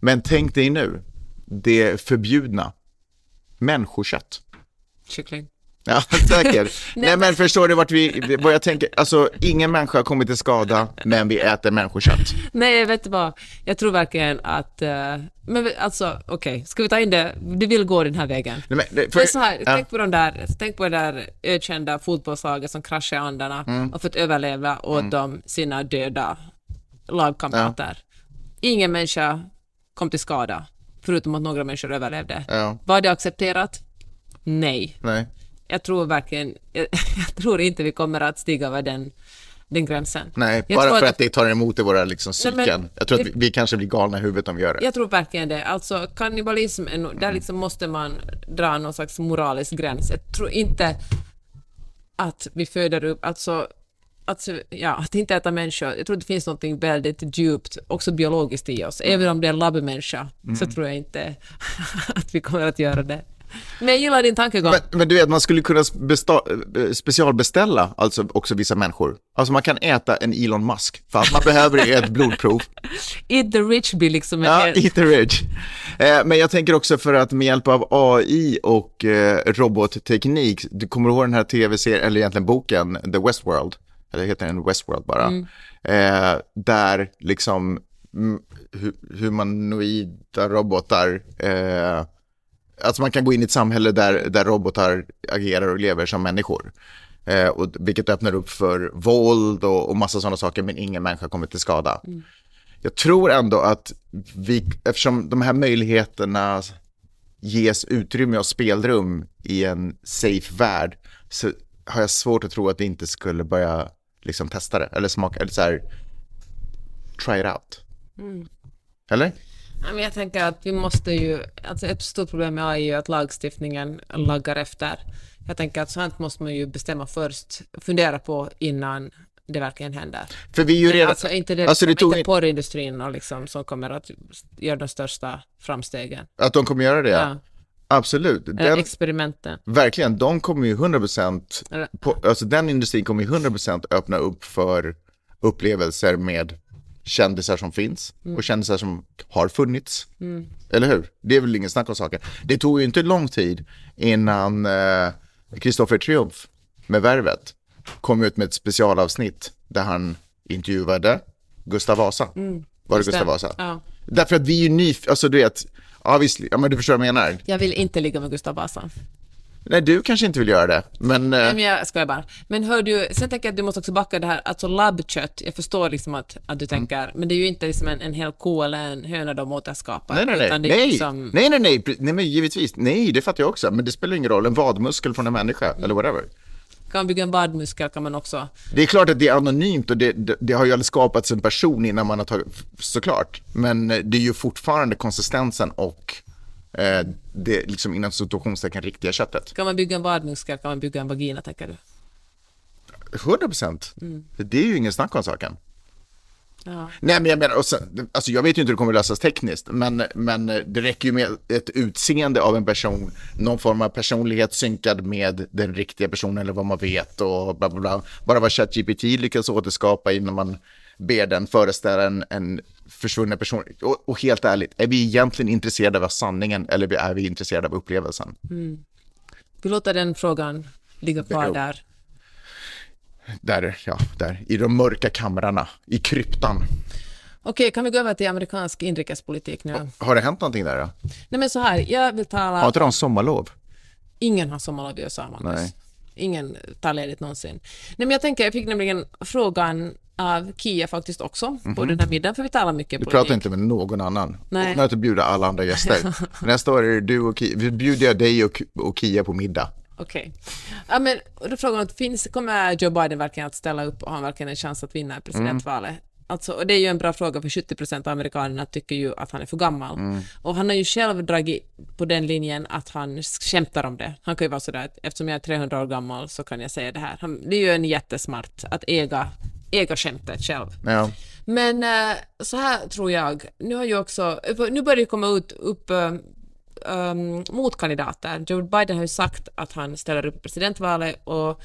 Men tänk dig nu, det förbjudna. Människokött. Kyckling. Ja, säkert. Nej, men förstår du vart vi, vad jag tänker? Alltså, ingen människa har kommit till skada, men vi äter människokött. Nej, vet vad. Jag tror verkligen att... eh, men alltså, okej, ska vi ta in det? Du vill gå den här vägen. Nej, men, det- För, så här, ja. tänk på de där, tänk på det där ökända fotbollslaget som kraschade i andarna Mm. och fått överleva åt dem sina döda lagkamrater. Ingen människa kom till skada, förutom att några människor överlevde. Ja. Var det accepterat? Nej. Nej. Jag tror verkligen, jag, jag tror inte vi kommer att stiga över den, den gränsen. Nej, jag bara för att, det tar emot i våra liksom, psyken. jag tror att vi, vi kanske blir galna i huvudet om vi gör det. Jag tror verkligen det. Alltså kannibalism, där liksom måste man dra någon slags moralisk gräns. Jag tror inte att vi föder upp, alltså att, ja, att inte äta människor, jag tror det finns något väldigt djupt, också biologiskt i oss. Även om det är en labbmänniska, så tror jag inte att vi kommer att göra det. Men jag gillar din tankegång. Men, men du vet, man skulle kunna besta- eh, specialbeställa alltså också vissa människor. Alltså man kan äta en Elon Musk, för att man behöver ett blodprov. Eat the rich blir liksom en Ja, eat the rich. Eh, men jag tänker också för att med hjälp av AI och eh, robotteknik, du kommer ihåg den här tv-serien, eller egentligen boken, The Westworld, eller heter den Westworld bara, eh, där liksom mm, hu- humanoida robotar, eh, alltså man kan gå in i ett samhälle där, där robotar agerar och lever som människor. Eh, och, vilket öppnar upp för våld och, och massa sådana saker, men ingen människa kommer till skada. Jag tror ändå att vi, eftersom de här möjligheterna ges utrymme och spelrum i en safe värld, så har jag svårt att tro att vi inte skulle börja liksom testa det, eller smaka, eller så här, try it out. Eller? Jag tänker att vi måste ju, alltså ett stort problem med AI är ju att lagstiftningen laggar efter. Jag tänker att sånt måste man ju bestämma först, fundera på innan det verkligen händer. För vi är ju Men redan... alltså inte det, alltså det liksom, tog inte in, porrindustrin och liksom, som kommer att göra de största framstegen. att de kommer göra det, ja. Absolut. Den, experimenten. verkligen, de kommer ju 100%, Eller- på, alltså den industrin kommer ju 100% öppna upp för upplevelser med kändisar som finns och kändisar som har funnits. Eller hur? Det är väl ingen snack om saken. Det tog ju inte lång tid innan Kristoffer Triumf med Värvet kom ut med ett specialavsnitt där han intervjuade Gustav Vasa. Var det Gustav Vasa? Ja. Därför att vi är ju nyfikna, alltså du vet, ja, visst, ja men du förstår vad jag menar. Jag vill inte ligga med Gustav Vasa. Nej, du kanske inte vill göra det, men... eh, Nej, men jag skojar bara. Men hör du, sen tänker jag att du måste också backa det här, alltså labbkött, jag förstår liksom att, att du tänker, men det är ju inte liksom en, en hel ko eller en höna de återskapar. Nej, nej, nej. utan det är Nej. liksom- nej, nej, nej, nej, men givetvis. Nej, det fattar jag också. Men det spelar ingen roll. En vadmuskel från en människa, eller whatever. Kan man bygga en vadmuskel kan man också. Det är klart att det är anonymt och det, det, det har ju aldrig skapats en person innan man har tagit, såklart. Men eh, det är ju fortfarande konsistensen och eh, det liksom inom situationstecken riktiga köttet. Kan man bygga en vadmuskel kan man bygga en vagina, tänker du? 100 procent. Det är ju ingen snack om saken. Ja. Nej, men jag menar, och sen, alltså jag vet ju inte hur det kommer lösas tekniskt, men, men det räcker ju med ett utseende av en person, någon form av personlighet synkad med den riktiga personen eller vad man vet och bla bla bla. Bara vad ChatGPT lyckas återskapa innan man ber den föreställa en, en försvunnen person. Och, och helt ärligt, är vi egentligen intresserade av sanningen eller är vi intresserade av upplevelsen? Vi låter den frågan ligga kvar där. Där, ja, där, i de mörka kamrarna, i kryptan. Okej, kan vi gå över till amerikansk inrikespolitik nu? Har det hänt någonting där då? Nej men så här, jag vill tala... Har inte de sommarlov? Ingen har sommarlov i USA, Marcus. Nej. Ingen tar ledigt någonsin. Nej, men jag tänker, jag fick nämligen frågan av Kia faktiskt också på den här middagen, för vi talar mycket Mhm. Du pratar inte med någon annan. Nej. Nu att bjuda alla andra gäster. Nästa år är det du och Kia. Vi bjuder jag dig och, och Kia på middag. Okej. Ja, men då frågar hon, finns, kommer Joe Biden verkligen att ställa upp och har han verkligen en chans att vinna presidentvalet? Alltså, och det är ju en bra fråga, för 70 procent av amerikanerna tycker ju att han är för gammal. Och han har ju själv dragit på den linjen att han skämtar om det. Han kan ju vara sådär att eftersom jag är 300 år gammal så kan jag säga det här. Han, det är ju en jättesmart att äga, äga skämtet själv. Ja. Men eh, så här tror jag, nu har ju också, nu börjar det komma ut upp eh, um, motkandidater. Joe Biden har ju sagt att han ställer upp i presidentvalet och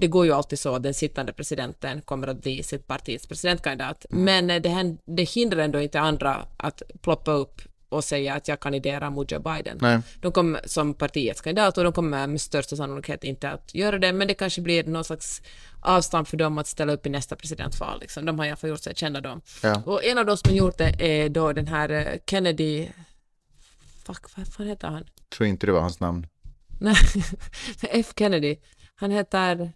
det går ju alltid så att den sittande presidenten kommer att bli sitt partis presidentkandidat. Men eh, det, hän- det hindrar ändå inte andra att ploppa upp och säga att jag kandiderar mot Joe Biden. Nej. De kommer som partiets kandidat och de kommer med största sannolikhet inte att göra det, men det kanske blir någon slags avstamp för dem att ställa upp i nästa presidentval. Liksom. De har i alla fall gjort sig kända då. Ja. Och en av de som har gjort det är då den här eh, Kennedy... Fuck, vad fan heter han? Tror inte det var hans namn. Nej, F Kennedy. Han heter...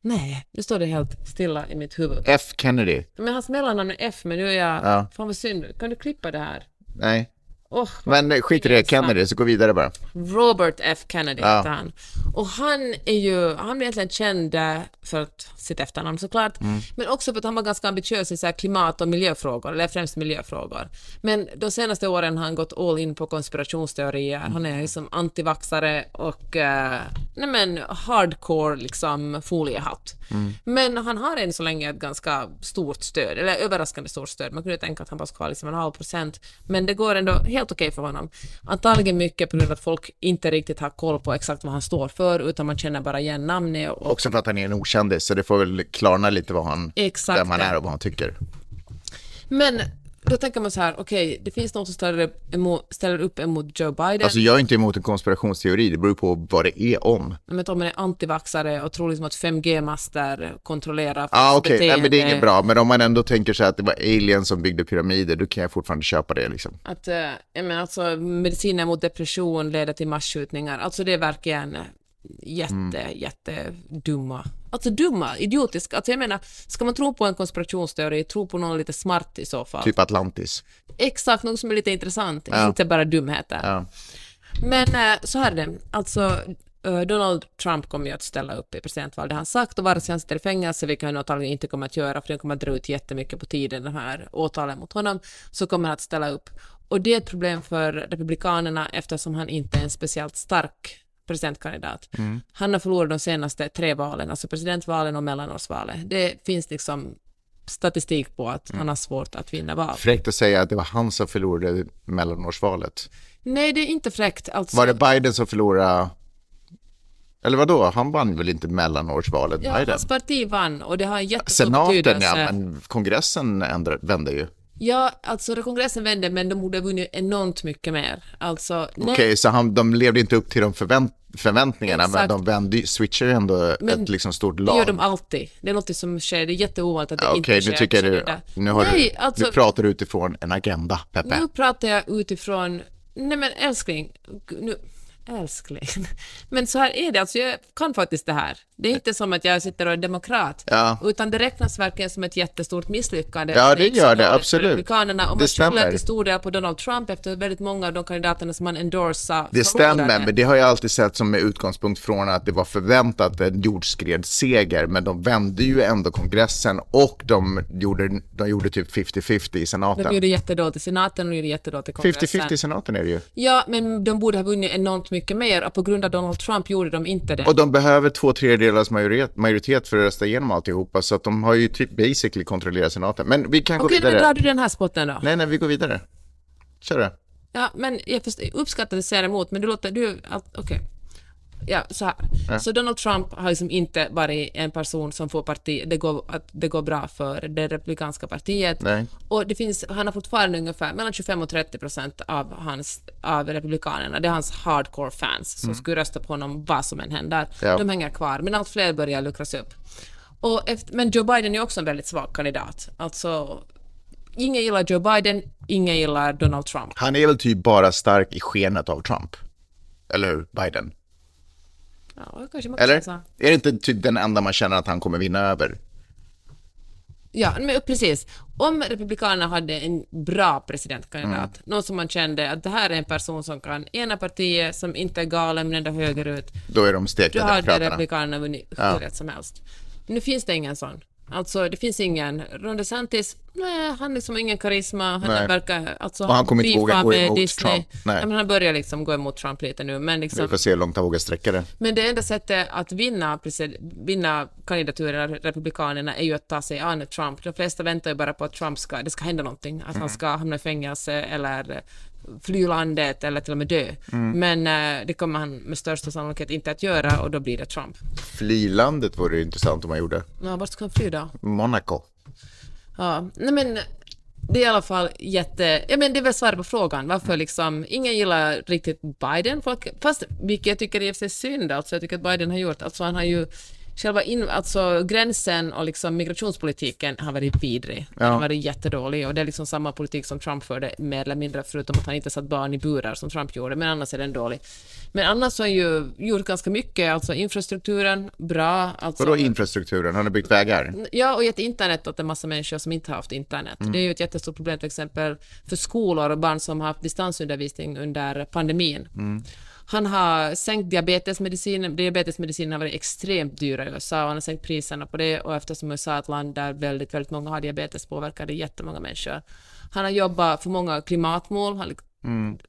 Nej, nu står det helt stilla i mitt huvud. F. Kennedy. Men hans mellannamn är F, men nu är jag... Ja. Fan vad synd. Kan du klippa det här? Nej. Åh, Men skit i det, Kennedy, så gå vidare bara. Robert F Kennedy Ja. heter han. Och han är ju, han är egentligen känd eh, för att, sitt efternamn såklart, Mm. men också för att han var ganska ambitiös i så klimat och miljöfrågor, eller främst miljöfrågor. Men de senaste åren har han gått all in på konspirationsteorier. Han är liksom antivaxare och eh, nej men hardcore liksom foliehatt. Mm. Men han har än så länge ett ganska stort stöd, eller överraskande stort stöd. Man kunde tänka att han bara ska ha liksom en halv procent, men det går ändå helt okej för honom. Antagligen mycket på grund av att folk inte riktigt har koll på exakt vad han står för, utan man känner bara igen namnet och Också för att han är en okändis, så det får väl klarna lite vad han, Exakt vem han är och vad han tycker. Men då tänker man så här, okej, det finns någon som ställer upp, emot, ställer upp emot Joe Biden, Alltså jag är inte emot en konspirationsteori, det beror på vad det är om. men om man är antivaxare och tror liksom att 5G-master kontrollerar ah, okej, beteende, Nej, men det är inget bra. Men om man ändå tänker sig att det var aliens som byggde pyramider, då kan jag fortfarande köpa det liksom. Att, eh, menar, alltså, mediciner mot depression leder till massskjutningar. Alltså det är verkligen jätte, Mm. jätte dumma. Alltså dumma, idiotiska. Alltså jag menar, ska man tro på en konspirationsteori, tro på någon lite smart i så fall. Typ Atlantis. Exakt, något som är lite intressant, Ja. inte bara dumheter. Ja. Men eh, så här är det, alltså eh, Donald Trump kommer ju att ställa upp i presidentvalet, det har han sagt, och vare sig han sitter i fängelse, vilket han antagligen inte kommer att göra, för det kommer att dra ut jättemycket på tiden, de här åtalen mot honom, så kommer han att ställa upp. Och det är ett problem för Republikanerna eftersom han inte är en speciellt stark presidentkandidat. Han har förlorat de senaste tre valen, alltså presidentvalen och mellanårsvalet. Det finns liksom statistik på att han har svårt att vinna val. Fräckt att säga att det var han som förlorade mellanårsvalet. Nej, det är inte fräckt. Alltså, Var det Biden som förlorade? Eller vad då? Han vann väl inte mellanårsvalet, Ja, Biden? hans parti vann och det har en jättestor Senaten, betydelse. ja, men kongressen ändrar, vände ju. Ja, alltså det kongressen vände, men de borde ha vunnit enormt mycket mer. Alltså, Okej, så han, de levde inte upp till de förvänt, förväntningarna, men Exakt. de vände, switchade ändå Men ett liksom stort det lag. gör de alltid. Det är något som sker, det är jätteovanligt att det Ja, inte Okej, sker. nu tycker du, det- nu, har nej, du, alltså, nu pratar du utifrån en agenda, Peppe. nu pratar jag utifrån, nej men älskling, nu, älskling. Men så här är det, alltså jag kan faktiskt det här. Det är inte som att jag sitter och är demokrat, Ja. utan det räknas verkligen som ett jättestort misslyckande. Ja, det så gör det, absolut. Republikanerna, Det man skyller till stor del på Donald Trump efter väldigt många av de kandidaterna som man endorsade Det stämmer, men det har jag alltid sett som med utgångspunkt från att det var förväntat en jordskredsseger, men de vände ju ändå kongressen och de gjorde, de gjorde typ 50-50 i De senaten. gjorde jättedåligt i senaten och de gjorde jättedåligt i kongressen. 50-50 i senaten är det ju. Ja, men de borde ha vunnit enormt mycket mer och på grund av Donald Trump gjorde de inte det. Och de behöver två tredjedelars majoritet, majoritet för att rösta igenom alltihopa, så att de har ju typ basically kontrollerat senaten. Men vi kan gå Okej, vidare. drar du den här spotten då? Nej, nej, vi går vidare. Kör det. Ja, men jag uppskattar att du säger emot, men du låter... Du, okej. Ja, så här. Så Donald Trump har liksom inte varit en person som får parti, det går, att det går bra för det republikanska partiet. Nej. Och det finns, han har fortfarande ungefär mellan 25 och 30 procent av, hans, av republikanerna, det är hans hardcore fans som skulle rösta på honom vad som än händer. Mm. Ja. De hänger kvar, men allt fler börjar luckras upp. Och efter, men Joe Biden är också en väldigt svag kandidat. Alltså, ingen gillar Joe Biden, ingen gillar Donald Trump. Han är väl typ bara stark i skenet av Trump. Eller hur? Biden. Ja, kanske man kan Eller? säga. Är det inte typ den enda man känner att han kommer vinna över? Ja, men precis. Om Republikanerna hade en bra presidentkandidat, Mm. någon som man kände att det här är en person som kan ena partiet, som inte är galen men ändå högerut, Då är de då stekta, hade demokraterna. Republikanerna vunnit hur rätt som helst. Nu finns det ingen sån. Alltså, det finns ingen. Ron DeSantis, nej, han har liksom ingen karisma. Han Nej. verkar, alltså, Och han kommer inte våga gå emot Disney. Trump. Nej. Men han börjar liksom gå emot Trump lite nu, men liksom... Vi får se hur långt han vågar sträcka det. Men det enda sättet att vinna, vinna kandidaturen av Republikanerna är ju att ta sig an Trump. De flesta väntar ju bara på att Trump ska, det ska hända någonting, att han ska hamna i fängelse eller fly landet eller till och med dö. Men eh, det kommer han med största sannolikhet inte att göra och då blir det Trump. Flylandet vore intressant om man gjorde. Ja, vart ska han fly då? Monaco. Ja, nej men det är i alla fall jätte... Ja, men det är väl svaret på frågan. Varför liksom... Ingen gillar riktigt Biden. Folk, fast, vilket jag tycker är synd, alltså jag tycker att Biden har gjort. Alltså han har ju själva in, alltså gränsen och liksom migrationspolitiken har varit vidrig. Den Ja. har varit jättedålig och det är liksom samma politik som Trump förde mer eller mindre förutom att han inte satt barn i burar som Trump gjorde, men annars är den dålig. Men annars har han ju gjort ganska mycket, alltså infrastrukturen, bra. Alltså, Vadå infrastrukturen? Har ni byggt vägar? Ja, och gett internet åt en massa människor som inte har haft internet. Det är ju ett jättestort problem till exempel för skolor och barn som har haft distansundervisning under pandemin. Han har sänkt diabetesmedicin. Diabetesmedicin har varit extremt dyra i USA och han har sänkt priserna på det och eftersom USA är ett land där väldigt, väldigt många har diabetes påverkar det jättemånga människor. Han har jobbat för många klimatmål, han har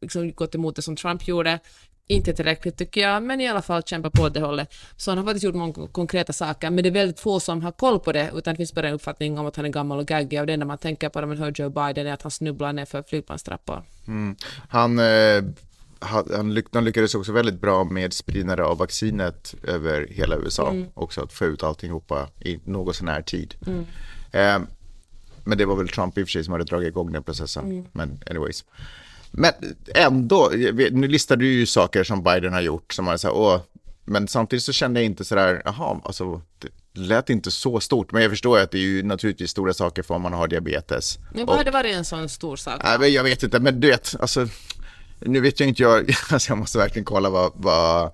liksom gått emot det som Trump gjorde. Inte tillräckligt tycker jag, men i alla fall kämpa på det hållet. Så han har faktiskt gjort många konkreta saker, men det är väldigt få som har koll på det, utan det finns bara en uppfattning om att han är gammal och gaggig och det enda man tänker på när man hör Joe Biden är att han snubblar ner för flygplanstrappor. Han, eh, han de lyckades också väldigt bra med spridande av vaccinet över hela USA. Också att få ut alltihopa i något sån här tid. Eh, men det var väl Trump i och för sig som hade dragit igång den processen. Men anyways. Men ändå, nu listade du ju saker som Biden har gjort som man säger, åh, men samtidigt så kände jag inte sådär, jaha, alltså det lät inte så stort. Men jag förstår att det är ju naturligtvis stora saker för om man har diabetes. Men vad hade varit en sån stor sak? Men jag vet inte, men du vet, alltså, nu vet jag inte jag, alltså jag måste verkligen kolla vad, vad,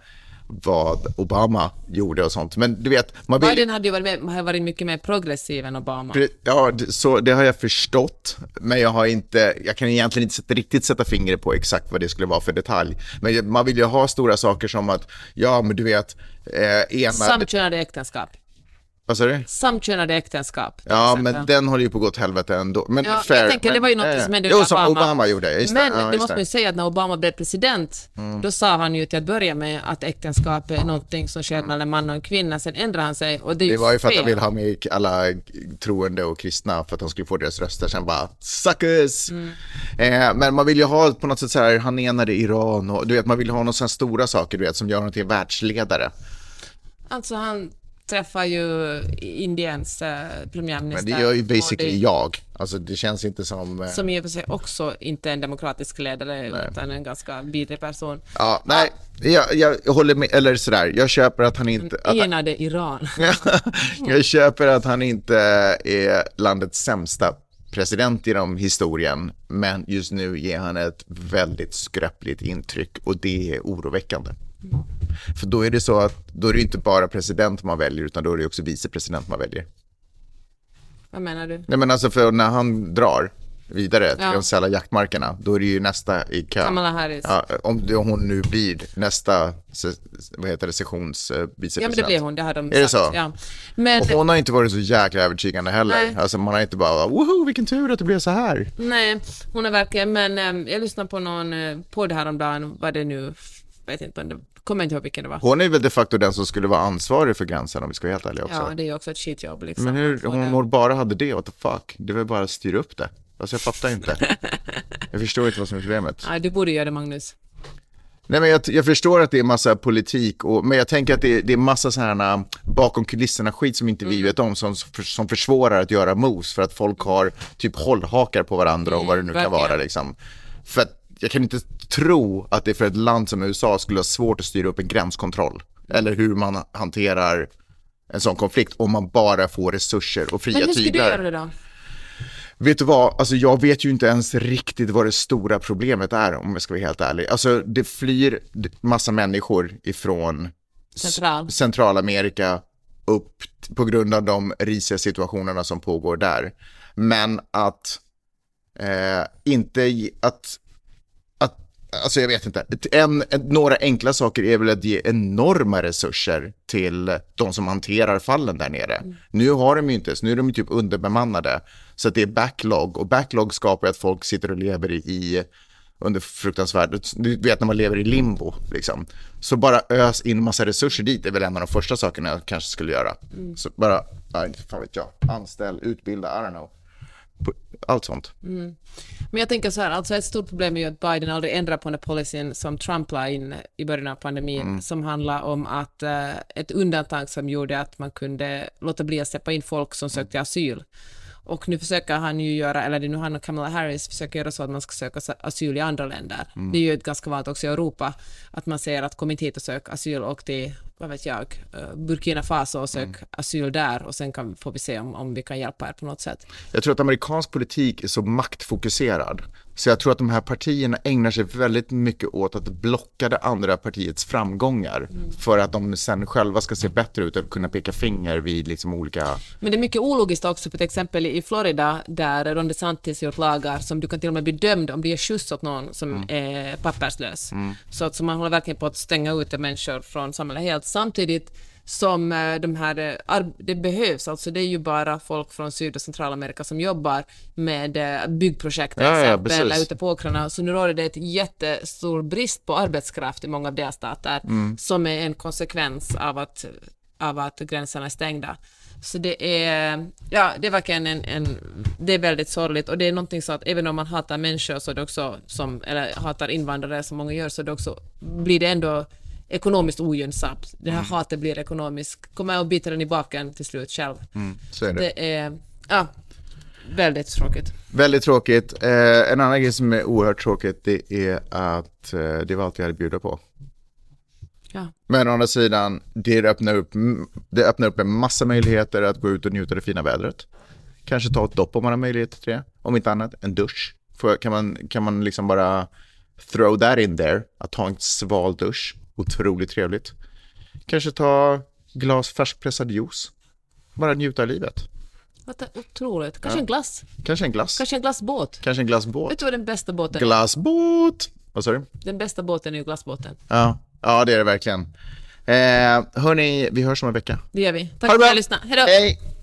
vad Obama gjorde och sånt. Men du vet, man vill, Biden hade ju varit, med, varit mycket mer progressiv än Obama. ja, så det har jag förstått, men jag har inte, jag kan egentligen inte riktigt sätta fingret på exakt vad det skulle vara för detalj. Men man vill ju ha stora saker som att, ja, men du vet, eh, ena, Samkönade äktenskap. Vad sa du? Samkönade äktenskap. Ja, exempel. men den håller ju på att gå åt helvete ändå. Men Ja, fair, jag tänker, men, det var ju något eh, som hände under Obama. Obama gjorde, just Men det. Ja, det just måste man ju säga att när Obama blev president, Mm. då sa han ju till att börja med att äktenskap är någonting som sker mellan en man och en kvinna, sen ändrade han sig och det är ju Det var ju för att fel. han ville ha med alla troende och kristna för att han skulle få deras röster. Sen bara, suckers! Mm. Eh, men man vill ju ha på något sätt så här, han enade Iran och du vet, man vill ha några sådana stora saker, du vet, som gör honom till världsledare. Alltså han träffar ju Indiens eh, premiärminister. Men det gör ju basically det- jag. Alltså det känns inte som... Eh, Som i och för sig också inte en demokratisk ledare, utan en ganska vidrig person. ja, nej, jag, jag håller med, eller sådär, jag köper att han inte... Att, Enade Iran. jag köper att han inte är landets sämsta president genom historien, men just nu ger han ett väldigt skröpligt intryck och det är oroväckande. För då är det så att då är det inte bara president man väljer utan då är det också vicepresident man väljer. Vad menar du? Nej men alltså för när han drar vidare till Ja. de sälla jaktmarkerna, då är det ju nästa i kö. Kamala Harris. Ja, om om hon nu blir nästa vad heter det, sessions eh, Ja, vicepresident. men det blir hon, det har de Är det sagt. så? Ja. Men, Och hon har inte varit så jäkla övertygande heller. Nej. Alltså man har inte bara, woho vilken tur att det blev så här. nej, hon är verkligen, men äm, jag lyssnade på någon eh, podd häromdagen, vad det nu, vet inte, men det, kommer inte ihåg vilken det var. Hon är väl de facto den som skulle vara ansvarig för gränsen om vi ska vara helt ärliga också. Ja, det är ju också ett skitjobb liksom. Men hur, om hon bara hade det, what the fuck? Det var bara att styra upp det. Alltså jag fattar inte. jag förstår inte vad som är problemet. Nej, du borde göra det Magnus. Nej men jag, jag förstår att det är massa politik, och, men jag tänker att det, det är massa sådana bakom kulisserna skit som inte vi vet om som, som försvårar att göra moves för att folk har typ hållhakar på varandra och vad det nu kan verkligen. vara liksom. För att jag kan inte tro att det för ett land som USA skulle ha svårt att styra upp en gränskontroll. Eller hur man hanterar en sån konflikt om man bara får resurser och fria Men hur ska du tyglar. göra det då? Vet du vad, alltså jag vet ju inte ens riktigt vad det stora problemet är om jag ska vara helt ärlig. Alltså det flyr massa människor ifrån Central. Centralamerika upp på grund av de risiga situationerna som pågår där. Men att eh, inte, att, alltså jag vet inte, en, några enkla saker är väl att ge enorma resurser till de som hanterar fallen där nere. Nu har de ju inte, så nu är de ju typ underbemannade. Så det är backlog och backlog skapar att folk sitter och lever i, under fruktansvärd, du vet när man lever i limbo liksom. Så bara ös in massa resurser dit är väl en av de första sakerna jag kanske skulle göra. Så bara, nej, fan vet jag, anställ, utbilda, I don't know. Allt sånt. Men jag tänker så här, alltså ett stort problem är ju att Biden aldrig ändrar på den policyn som Trump la in i början av pandemin, som handlar om att eh, ett undantag som gjorde att man kunde låta bli att släppa in folk som sökte asyl. Och nu försöker han ju göra, eller nu han och Kamala Harris försöker göra så att man ska söka asyl i andra länder. Det är ju ganska vanligt också i Europa, att man säger att kom inte hit och sök asyl och till, vad vet jag, eh, Burkina Faso och sök asyl där och sen kan, får vi se om, om vi kan hjälpa er på något sätt. Jag tror att amerikansk politik är så maktfokuserad. Så jag tror att de här partierna ägnar sig väldigt mycket åt att blocka det andra partiets framgångar. För att de sen själva ska se bättre ut och kunna peka finger vid liksom olika... Men det är mycket ologiskt också, för till exempel i Florida där Ron DeSantis gjort lagar som du kan till och med bli dömd om du ger skjuts åt någon som är papperslös. Så att så man håller verkligen på att stänga ute människor från samhället helt samtidigt som eh, de här, eh, det behövs, alltså det är ju bara folk från Syd och Centralamerika som jobbar med eh, byggprojekt till Ja, ja, exempel, eller ute på åkrarna, så nu råder det ett jättestor brist på arbetskraft i många av delstater som är en konsekvens av att, av att gränserna är stängda. Så det är, ja, det är verkligen en, en, det är väldigt sorgligt. Och det är någonting så att även om man hatar människor så är det också som, eller hatar invandrare som många gör så det också, blir det ändå ekonomiskt ogynnsamt. Det här hatet blir ekonomiskt, kommer att bita den i baken till slut själv. Så är det. Det är, ja, väldigt tråkigt. Väldigt tråkigt. Eh, en annan grej som är oerhört tråkigt det är att eh, det var allt jag hade att bjuda på. Ja. Men å andra sidan, det öppnar, upp, det öppnar upp en massa möjligheter att gå ut och njuta av det fina vädret. Kanske ta ett dopp om man har möjlighet till det. Om inte annat, en dusch. Får, kan, man, kan man liksom bara throw that in there, att ta en sval dusch. Otroligt trevligt. Kanske ta glas färskpressad juice. Bara njuta av livet. Vad Otroligt. Kanske en glass. Kanske en glass. Kanske en glassbåt. Kanske en glassbåt. Vet du vad den bästa båten är? Glassbåt! Vad sa du? Den bästa båten är ju glassbåten. Ja, ja det är det verkligen. Eh, hörni, vi hörs om en vecka. Det gör vi. Tack för att ni lyssnade. Hej då! Hej!